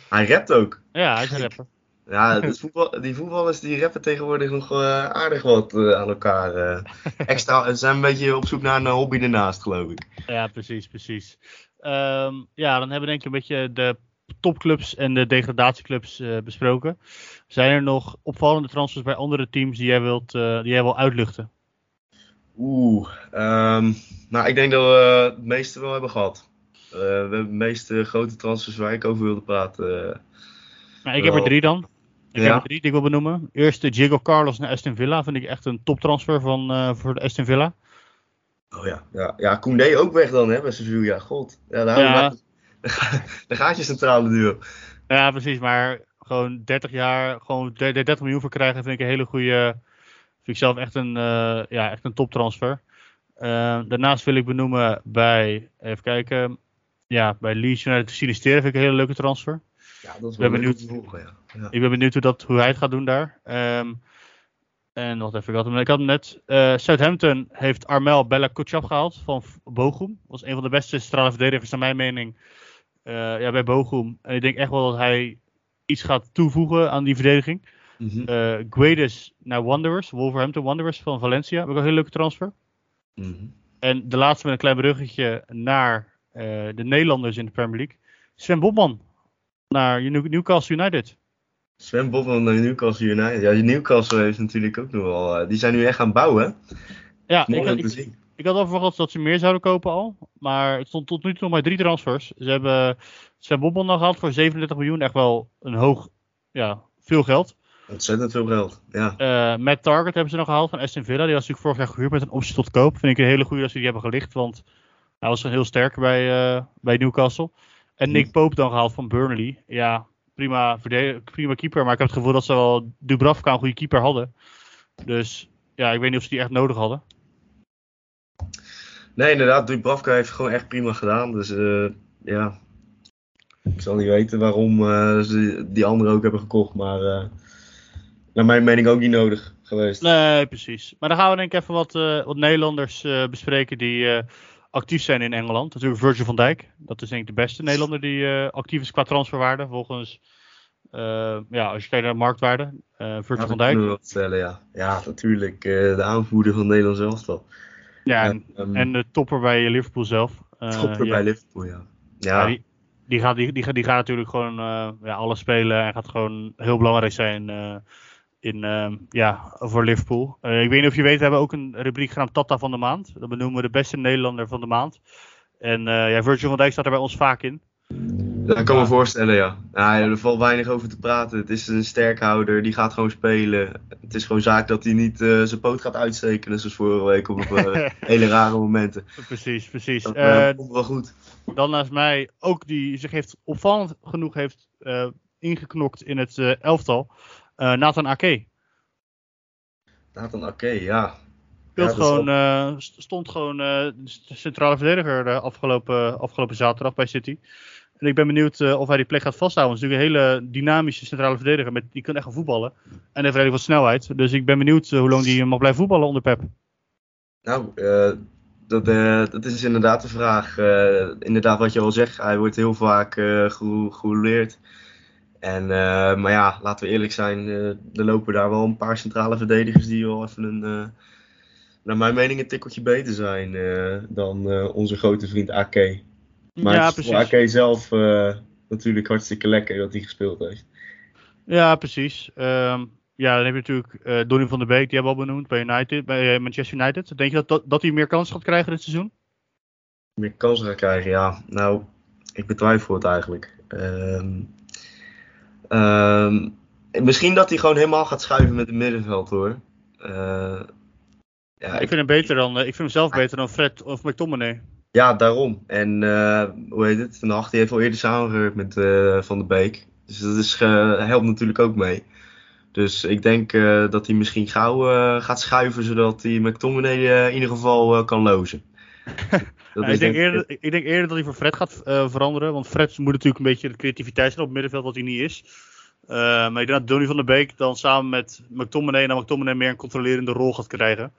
Hij rapt ook. Ja, hij is een rapper. Ja, voetbal, die voetballers die rappen tegenwoordig nog eh, aardig wat eh, aan elkaar. eh. extra, ze zijn een beetje op zoek naar een hobby ernaast, geloof ik. Ja, precies, precies. Ehm, ja, dan hebben we denk ik een beetje de topclubs en de degradatieclubs besproken. Zijn er nog opvallende transfers bij andere teams die jij wilt, die jij wil uitluchten? Oeh, ehm, nou, ik denk dat we het meeste wel hebben gehad. Eh, we hebben de meeste grote transfers waar ik over wilde praten. Nou, ik heb er drie dan. Ik Ja. heb er drie die ik wil benoemen. Eerst de Diego Carlos naar Aston Villa. Vind ik echt een toptransfer van, eh, voor de Aston Villa. Oh ja, ja, ja Koundé ook weg dan, hè, bij Sevilla. God, ja, daar, Ja. daar gaat je centrale duo. Ja, precies. Maar gewoon 30 jaar, gewoon de- de 30 miljoen voor krijgen, vind ik een hele goede. Vind ik zelf echt een, eh, ja, echt een toptransfer. Daarnaast wil ik benoemen bij, even kijken, ja, bij Leeds United Sinisteren vind ik een hele leuke transfer. Ja, dat is Ik ben wel benieuwd. volgen, ja. Ja. Ik ben benieuwd hoe, dat, hoe hij het gaat doen daar. Ehm, en wacht even, ik had hem, ik had hem net. eh, Southampton heeft Armel Bella Kotschap gehaald van Bochum. Was een van de beste centrale verdedigers naar mijn mening eh, ja, bij Bochum. En ik denk echt wel dat hij iets gaat toevoegen aan die verdediging. Eh Guedes naar Wanderers, Wolverhampton Wanderers van Valencia. Heb ik ook een hele leuke transfer. mhm. En de laatste met een klein bruggetje naar de Nederlanders in de Premier League. Sven Bobman naar New- Newcastle United. Sven Bobman naar Newcastle United. Ja, Newcastle heeft natuurlijk ook nog wel. eh, die zijn nu echt gaan bouwen. Ja, ik, om ik. Ik had al verwacht dat ze meer zouden kopen al. Maar het stond tot nu toe nog maar drie transfers. Ze hebben Sven Bobbel nog gehad voor 37 miljoen. Echt wel een hoog, ja, veel geld. Ontzettend veel geld. Ja. Eh Matt Target hebben ze nog gehaald van Aston Villa. Die was natuurlijk vorig jaar gehuurd met een optie tot koop. Vind ik een hele goede dat ze die hebben gelicht. Want hij was heel sterk bij, eh, bij Newcastle. En Nick Pope dan gehaald van Burnley. Ja, prima, prima keeper. Maar ik heb het gevoel dat ze wel Dubravka een goede keeper hadden. Dus ja, ik weet niet of ze die echt nodig hadden. Nee, inderdaad. Dubravka heeft gewoon echt prima gedaan. Dus eh, ja. Ik zal niet weten waarom eh, ze die anderen ook hebben gekocht. Maar naar mijn mening ook niet nodig geweest. Nee, precies. Maar dan gaan we denk ik even wat, wat Nederlanders bespreken die actief zijn in Engeland. Natuurlijk Virgil van Dijk. Dat is denk ik de beste Nederlander die eh, actief is qua transferwaarde. Volgens, eh, ja, als je kijkt naar de marktwaarde. eh Virgil Ja, van dat Dijk. wel stellen, ja. Ja, natuurlijk. de aanvoerder van Nederland zelf. Ja, en, Ehm, en de topper bij Liverpool zelf. Topper ja. bij Liverpool, ja. Ja, Ja, die, die, gaat, die, die, gaat, die gaat natuurlijk gewoon ja, alles spelen en gaat gewoon heel belangrijk zijn in, eh, ja, voor Liverpool. Eh, ik weet niet of je weet, we hebben ook een rubriek genaamd Tata van de Maand. Dat benoemen we de beste Nederlander van de maand. En eh ja, Virgil van Dijk staat er bij ons vaak in. dat kan me voorstellen, ja. ja. Er valt weinig over te praten. Het is een sterkhouder, die gaat gewoon spelen. Het is gewoon zaak dat hij niet eh, zijn poot gaat uitsteken. Net zoals vorige week op hele rare momenten. precies, precies. Dat komt wel goed. dan naast mij ook die zich heeft opvallend genoeg heeft ingeknokt in het elftal. Eh, Nathan Ake. Nathan Ake, ja. Speelt Ja, gewoon, eh, st- stond gewoon eh, centrale verdediger de afgelopen, afgelopen zaterdag bij City. En ik ben benieuwd of hij die plek gaat vasthouden. Het is natuurlijk een hele dynamische centrale verdediger. Met, die kan echt gaan voetballen. En heeft redelijk wat snelheid. Dus ik ben benieuwd hoe lang die mag blijven voetballen onder Pep. Nou, dat, dat is inderdaad de vraag. Inderdaad, wat je al zegt, hij wordt heel vaak gero- gerouleerd. En, eh, maar ja, laten we eerlijk zijn, eh, er lopen daar wel een paar centrale verdedigers die wel even een, eh, naar mijn mening, een tikkeltje beter zijn dan onze grote vriend AK. Maar ja, is voor precies. AK zelf natuurlijk hartstikke lekker dat hij gespeeld heeft. Ja, precies. Ehm, ja, dan heb je natuurlijk eh Donny van der Beek. Die hebben we al benoemd bij, United, bij Manchester United. Denk je dat, dat, dat hij meer kans gaat krijgen dit seizoen? meer kansen gaat krijgen, ja. Nou, ik betwijfel het eigenlijk. Ehm, ehm, misschien dat hij gewoon helemaal gaat schuiven met het middenveld hoor. Eh, ja, Ik ik- vind hem beter dan, eh, ik vind hem zelf beter dan Fred of McTominay. ja, daarom. En eh, hoe heet het? Hag die heeft al eerder samengewerkt met Van der Beek. Dus dat is, helpt natuurlijk ook mee. Dus ik denk dat hij misschien gauw gaat schuiven, zodat hij McTominay in ieder geval kan lozen. Ja, ik, denk eerder, ik denk eerder dat hij voor Fred gaat eh, veranderen. Want Fred moet natuurlijk een beetje de creativiteit zijn op het middenveld, wat hij niet is. Eh, maar ik denk dat Donny van der Beek dan samen met McTominay en McTominay meer een controlerende rol gaat krijgen.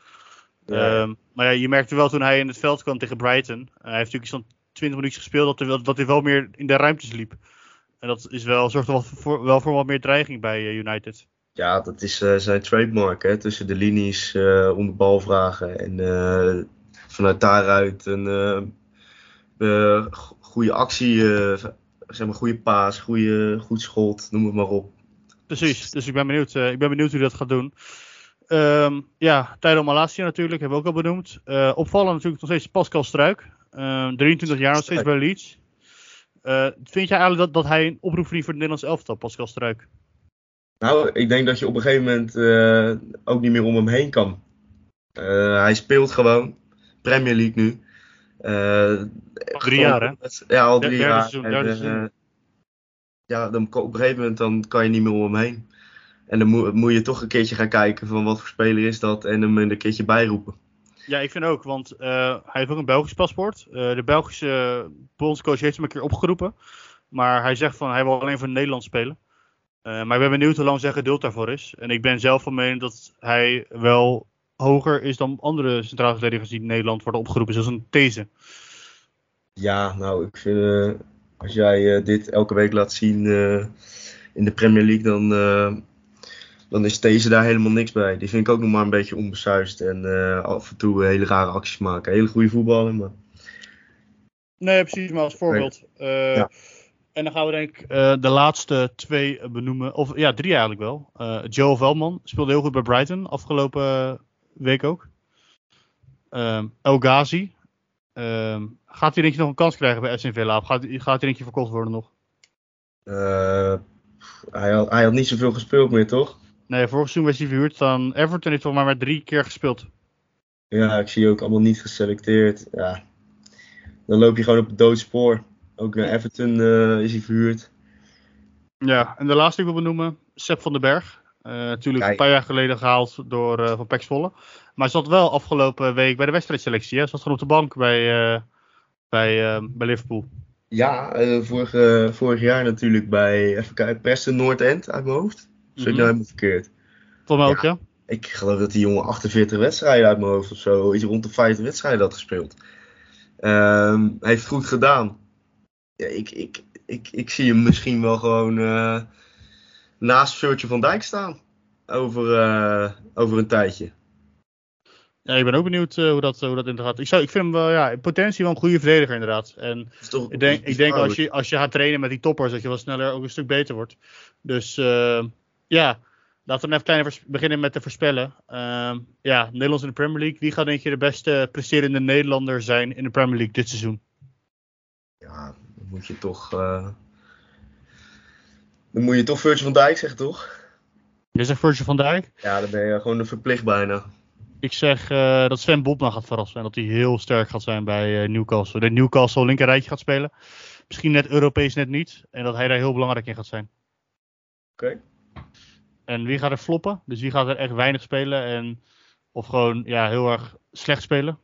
Ja. Ehm, maar ja, je merkte wel toen hij in het veld kwam tegen Brighton. hij heeft natuurlijk iets van 20 minuutjes gespeeld dat, hij wel, dat hij wel meer in de ruimtes liep. En dat is wel, zorgt er wel voor, wel voor wat meer dreiging bij eh, United. Ja, dat is eh, zijn trademark, hè? tussen de linies eh, om de bal vragen en eh, vanuit daaruit een eh, eh, go- goede actie, eh, zeg maar goede paas, goede, goed schot, noem het maar op. Precies, dus ik ben benieuwd, eh, ik ben benieuwd hoe hij dat gaat doen. Ehm, ja, Tijdo Malasia natuurlijk, hebben we ook al benoemd. Eh opvallen natuurlijk nog steeds Pascal Struik. Ehm 23 jaar nog steeds bij Leeds. Eh, vind jij eigenlijk dat, dat hij een oproep verdient voor het Nederlands elftal, Pascal Struik? Nou, ik denk dat je op een gegeven moment eh, ook niet meer om hem heen kan. Eh, hij speelt gewoon, Premier League nu. Eh, drie jaar, hè? Ja, al drie Derde jaar. seizoen, En, derde eh, ja, dan, op een gegeven moment dan kan je niet meer om hem heen. En dan moet, moet je toch een keertje gaan kijken van wat voor speler is dat en hem een keertje bijroepen. Ja, ik vind ook, want eh, hij heeft ook een Belgisch paspoort. De Belgische bondscoach heeft hem een keer opgeroepen. Maar hij zegt van hij wil alleen voor Nederland spelen. Maar ik ben benieuwd hoe lang zijn geduld daarvoor is. En ik ben zelf van mening dat hij wel hoger is dan andere centrale verdedigers die in Nederland worden opgeroepen. Zoals een These. Ja, nou, ik vind eh, als jij eh, dit elke week laat zien eh, in de Premier League, dan, dan is deze daar helemaal niks bij. Die vind ik ook nog maar een beetje onbesuisd en af en toe hele rare acties maken. Hele goede voetballer, maar Nee, precies, maar als voorbeeld. Ja. En dan gaan we denk ik de laatste twee benoemen. Of ja, drie eigenlijk wel. Joe Velman speelde heel goed bij Brighton afgelopen week ook. Ehm El Ghazi. Ehm, gaat hij denk je nog een kans krijgen bij SN Villa? Of gaat, gaat hij denk je verkocht worden nog? eh, hij, had, hij had niet zoveel gespeeld meer, toch? Nee, vorig seizoen werd hij verhuurd aan Everton. Heeft toch maar maar drie keer gespeeld. Ja, ik zie ook allemaal niet geselecteerd. Ja. Dan loop je gewoon op het doodspoor. Ook naar Everton eh, is hij verhuurd. Ja, en de laatste die ik wil benoemen, Sepp van den Berg. Eh, natuurlijk een paar jaar geleden gehaald door uh, Van Pek Zwolle. Maar hij zat wel afgelopen week bij de wedstrijdselectie. Hè? Hij zat gewoon op de bank bij, uh, bij, bij Liverpool. Ja, vorig, vorig jaar natuurlijk bij, even kijken, Preston Noord-End uit mijn hoofd. Zeg mm -hmm. nou helemaal verkeerd? Tot mij ook, ja. Ik geloof dat die jongen 48 wedstrijden uit mijn hoofd of zo, iets rond de 50 wedstrijden had gespeeld. Um, heeft het goed gedaan. Ja, ik, ik, ik, ik zie hem misschien wel gewoon uh, naast Virgil van Dijk staan. Over, uh, over een tijdje. Ja, ik ben ook benieuwd uh, hoe, dat, hoe dat inderdaad. Ik, zou, ik vind hem wel, ja, in potentie wel een goede verdediger inderdaad. En toch, ik denk, ik denk als, je, als je gaat trainen met die toppers, dat je wel sneller ook een stuk beter wordt. Dus ja, laten we even klein beginnen met te voorspellen. ja, Nederlands in de Premier League. Wie gaat denk je de beste presterende Nederlander zijn in de Premier League dit seizoen? Ja, moet je toch. Dan moet je toch Virgil van Dijk zeggen, toch? Je zegt Virgil van Dijk? Ja, dan ben je gewoon verplicht bijna. Ik zeg uh, dat Sven Botman gaat verrassen en dat hij heel sterk gaat zijn bij uh, Newcastle. Dat Newcastle linker rijtje gaat spelen. Misschien net Europees, net niet. En dat hij daar heel belangrijk in gaat zijn. Oké. Okay. En wie gaat er floppen? Dus wie gaat er echt weinig spelen en of gewoon ja, heel erg slecht spelen?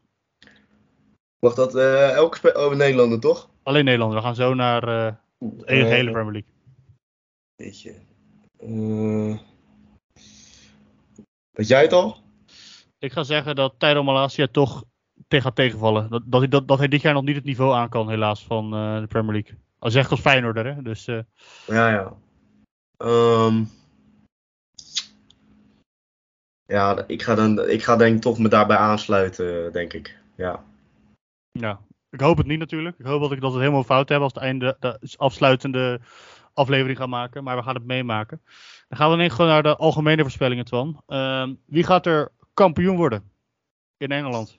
Mag dat uh, elke speler over oh, Nederlander, toch? Alleen Nederlander. We gaan zo naar de hele, hele Premier League. Weet je. Uh, weet jij het al? Ik ga zeggen dat Tijdo Malasia toch tegen gaat tegenvallen. Dat, dat, hij, dat, dat hij dit jaar nog niet het niveau aan kan, helaas, van uh, de Premier League. Al zegt als Feyenoorder, hè. Dus, uh... Ja, ja. Um, ja, ik ga, dan, ik ga denk toch me daarbij aansluiten, denk ik. Ja. Ja, ik hoop het niet natuurlijk. Ik hoop dat ik dat het helemaal fout heb als het einde de afsluitende aflevering ga maken. Maar we gaan het meemaken. Dan gaan we dan gewoon naar de algemene voorspellingen, Twan. Uh, wie gaat er kampioen worden in Engeland?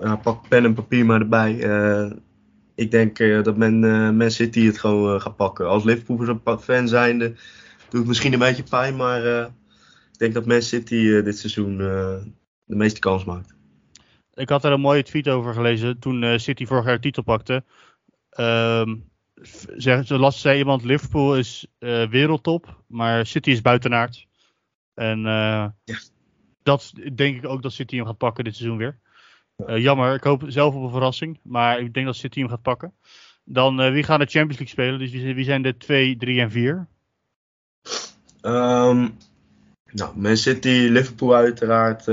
Ja, pak pen en papier maar erbij. Uh, ik denk uh, dat men, uh, Man City het gewoon gaat pakken. Als Liverpool-fan zijnde doet het misschien een beetje pijn. Maar ik denk dat Man City dit seizoen de meeste kans maakt. Ik had er een mooie tweet over gelezen toen City vorig jaar de titel pakte. Um, zeg, zoals zei iemand, Liverpool is eh, wereldtop, maar City is buitenaard. En Ja. dat denk ik ook dat City hem gaat pakken dit seizoen weer. Eh, jammer, ik hoop zelf op een verrassing, maar ik denk dat City hem gaat pakken. Dan wie gaan de Champions League spelen? Dus wie, wie zijn de 2, 3 en 4? Ehm, nou, Man City, Liverpool uiteraard.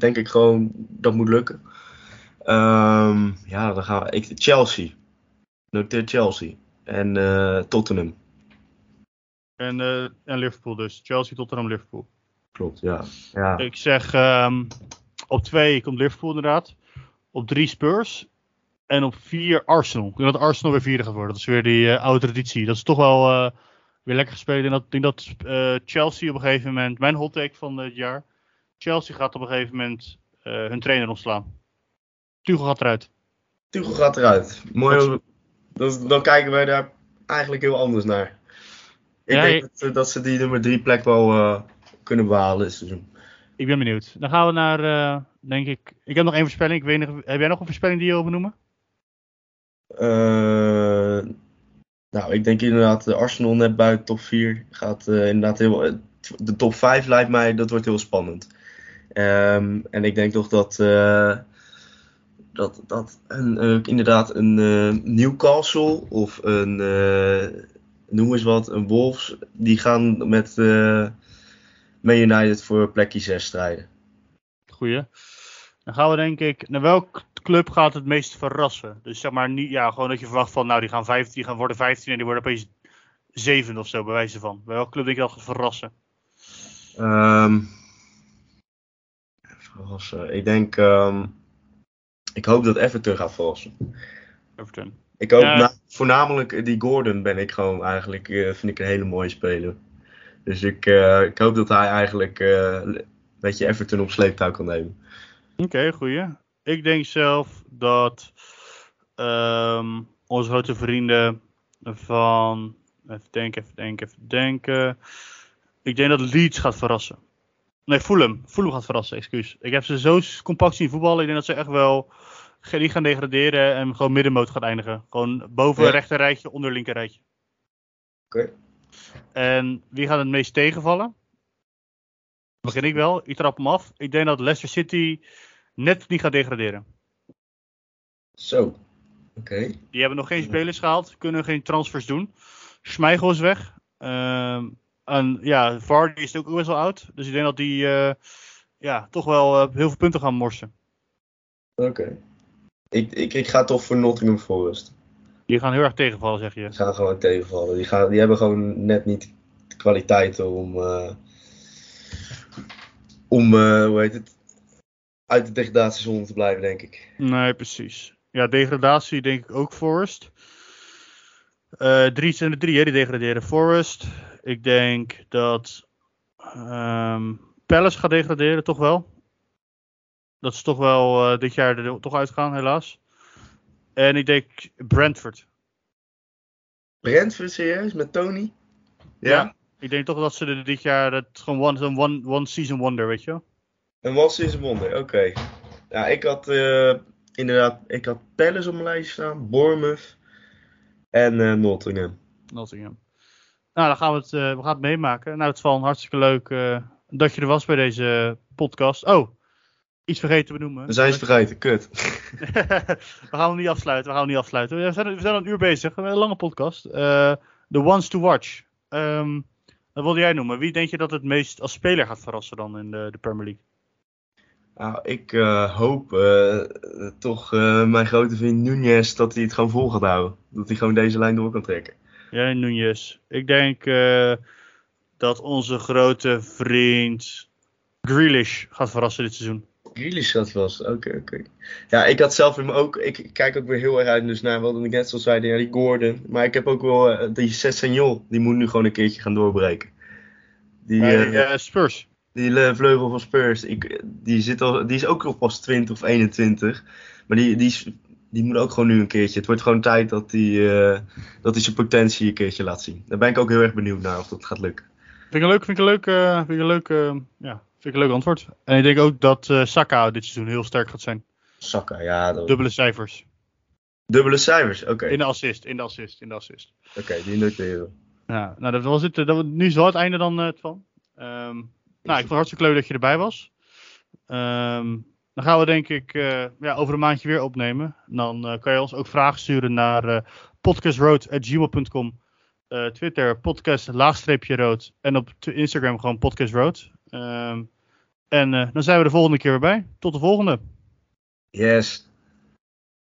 denk ik gewoon dat moet lukken. Ehm, ja, dan gaan we. Ik, Chelsea. Noteer Chelsea. En eh, Tottenham. En, eh, en Liverpool dus. Chelsea, Tottenham, Liverpool. Klopt, ja. ja. Ik zeg ehm, op 2 komt Liverpool inderdaad. Op 3 Spurs. En op 4 Arsenal. Ik denk dat Arsenal weer vierde gaat worden. Dat is weer die eh, oude traditie. Dat is toch wel eh, weer lekker gespeeld. En dat, ik denk dat eh, Chelsea op een gegeven moment, mijn hot take van het jaar. Chelsea gaat op een gegeven moment eh, hun trainer ontslaan. Tuchel gaat eruit. Tuchel gaat eruit. Mooi. Dan, dan kijken wij daar eigenlijk heel anders naar. Ik Ja, denk dat, dat ze die nummer 3 plek wel eh, kunnen behalen dit seizoen. Ik ben benieuwd. Dan gaan we naar, eh, denk ik. Ik heb nog één voorspelling. Ik weet nog, heb jij nog een voorspelling die je wil benoemen? Eh, nou, ik denk inderdaad de Arsenal net buiten top 4 gaat inderdaad heel. De top 5 lijkt mij, dat wordt heel spannend. Ehm, en ik denk toch dat. Dat, dat een, eh, inderdaad een eh, Newcastle of een. eh, noem eens wat, een Wolves. Die gaan met. Man United voor plekje 6 strijden. Goeie. Dan gaan we denk ik. Naar welk club gaat het meest verrassen? Dus zeg maar niet. Ja, gewoon dat je verwacht van. Nou, die gaan 15, die gaan worden 15 en die worden opeens 7 of zo, bij wijze van. Bij welke club denk je dat gaat verrassen? Ehm, verrassen. Ik denk. ehm, ik hoop dat Everton gaat verrassen. Everton. Ik hoop Ja. na- voornamelijk eh, die Gordon ben ik gewoon eigenlijk. eh, vind ik een hele mooie speler. Dus ik, eh, ik hoop dat hij eigenlijk. een beetje Everton op sleeptouw kan nemen. Oké, goeie. Ik denk zelf dat ehm, onze grote vrienden van. Even denken, even denken, even denken. Ik denk dat Leeds gaat verrassen. Nee, Fulham. Fulham gaat verrassen, excuus. Ik heb ze zo compact zien voetballen. Ik denk dat ze echt wel niet gaan degraderen en gewoon middenmoot gaan eindigen. Gewoon boven Ja. rechter rijtje, onder linker rijtje. Oké. En wie gaat het meest tegenvallen? Begin ik wel. Ik trap hem af. Ik denk dat Leicester City net niet gaat degraderen. Zo. Oké. Die hebben nog geen spelers gehaald, kunnen geen transfers doen. Schmeichel is weg. Ehm, en ja, Vardy is ook best wel oud. Dus ik denk dat die eh, ja, toch wel eh, heel veel punten gaan morsen. Oké. Ik, ik, ik ga toch voor Nottingham Forest. Die gaan heel erg tegenvallen, zeg je. Die gaan gewoon tegenvallen. Die, gaan, die hebben gewoon net niet de kwaliteiten om. eh, om, hoe heet het? Uit de degradatiezone te blijven, denk ik. Nee, precies. Ja, degradatie denk ik ook Forest. Drie zijn er drie, hè, die degraderen. Forest. Ik denk dat ehm Palace gaat degraderen, toch wel. Dat is toch wel eh, dit jaar er toch uitgaan, helaas. En ik denk Brentford. Brentford serieus, met Tony? Ja. Ik denk toch dat ze er dit jaar het gewoon one, one, one season wonder, weet je wel. Een is een wonder, oké. Ja, ik had eh, inderdaad, ik had Palace op mijn lijstje staan, Bournemouth en eh, Nottingham. Nottingham. Nou, dan gaan we het, eh, we gaan het meemaken. Nou, het valt hartstikke leuk eh, dat je er was bij deze podcast. Oh, iets vergeten te benoemen. We zijn ze vergeten, kut. we gaan hem niet afsluiten. We gaan hem niet afsluiten. We zijn, we zijn al een uur bezig. Een lange podcast. Eh the ones to watch. Ehm wat wilde jij noemen? Wie denk je dat het meest als speler gaat verrassen dan in de, de Premier League? Nou, ik eh, hoop eh, toch eh, mijn grote vriend Nunez dat hij het gewoon vol gaat houden. Dat hij gewoon deze lijn door kan trekken. Jij, Nunez. Ik denk eh, dat onze grote vriend Grealish gaat verrassen dit seizoen. Grealish gaat vast, oké, oké. Ja, ik had zelf me ook, ik kijk ook weer heel erg uit dus naar wat ik net zoals zei, ja, die Gordon. Maar ik heb ook wel, eh, die Sessegnon, die moet nu gewoon een keertje gaan doorbreken. Die, eh, Spurs. Die vleugel van Spurs, ik, die, zit al, die is ook nog pas 20 of 21. Maar die, die, is- die moet ook gewoon nu een keertje. Het wordt gewoon tijd dat hij eh, dat hij zijn potentie een keertje laat zien. Daar ben ik ook heel erg benieuwd naar of dat gaat lukken. Vind ik een leuk, vind ik een leuk, eh, vind ik een leuk, eh, ja, vind ik een leuk antwoord. En ik denk ook dat Saka dit seizoen heel sterk gaat zijn. Saka, ja. Dat, Dubbele cijfers. Dubbele cijfers, oké. In de assist, in de assist, in de assist. Oké, die noteren. Ja, nou, dat was het. Dat, nu is wel het einde dan van. Ehm, nou, ik vond het hartstikke leuk dat je erbij was. Ehm, dan gaan we denk ik eh, ja, over een maandje weer opnemen. Dan eh, kan je ons ook vragen sturen naar eh podcastroad.gmail.com. Twitter podcast laagstreepje rood. En op Instagram gewoon podcastroad. Ehm en dan zijn we de volgende keer weer bij. Tot de volgende. Yes,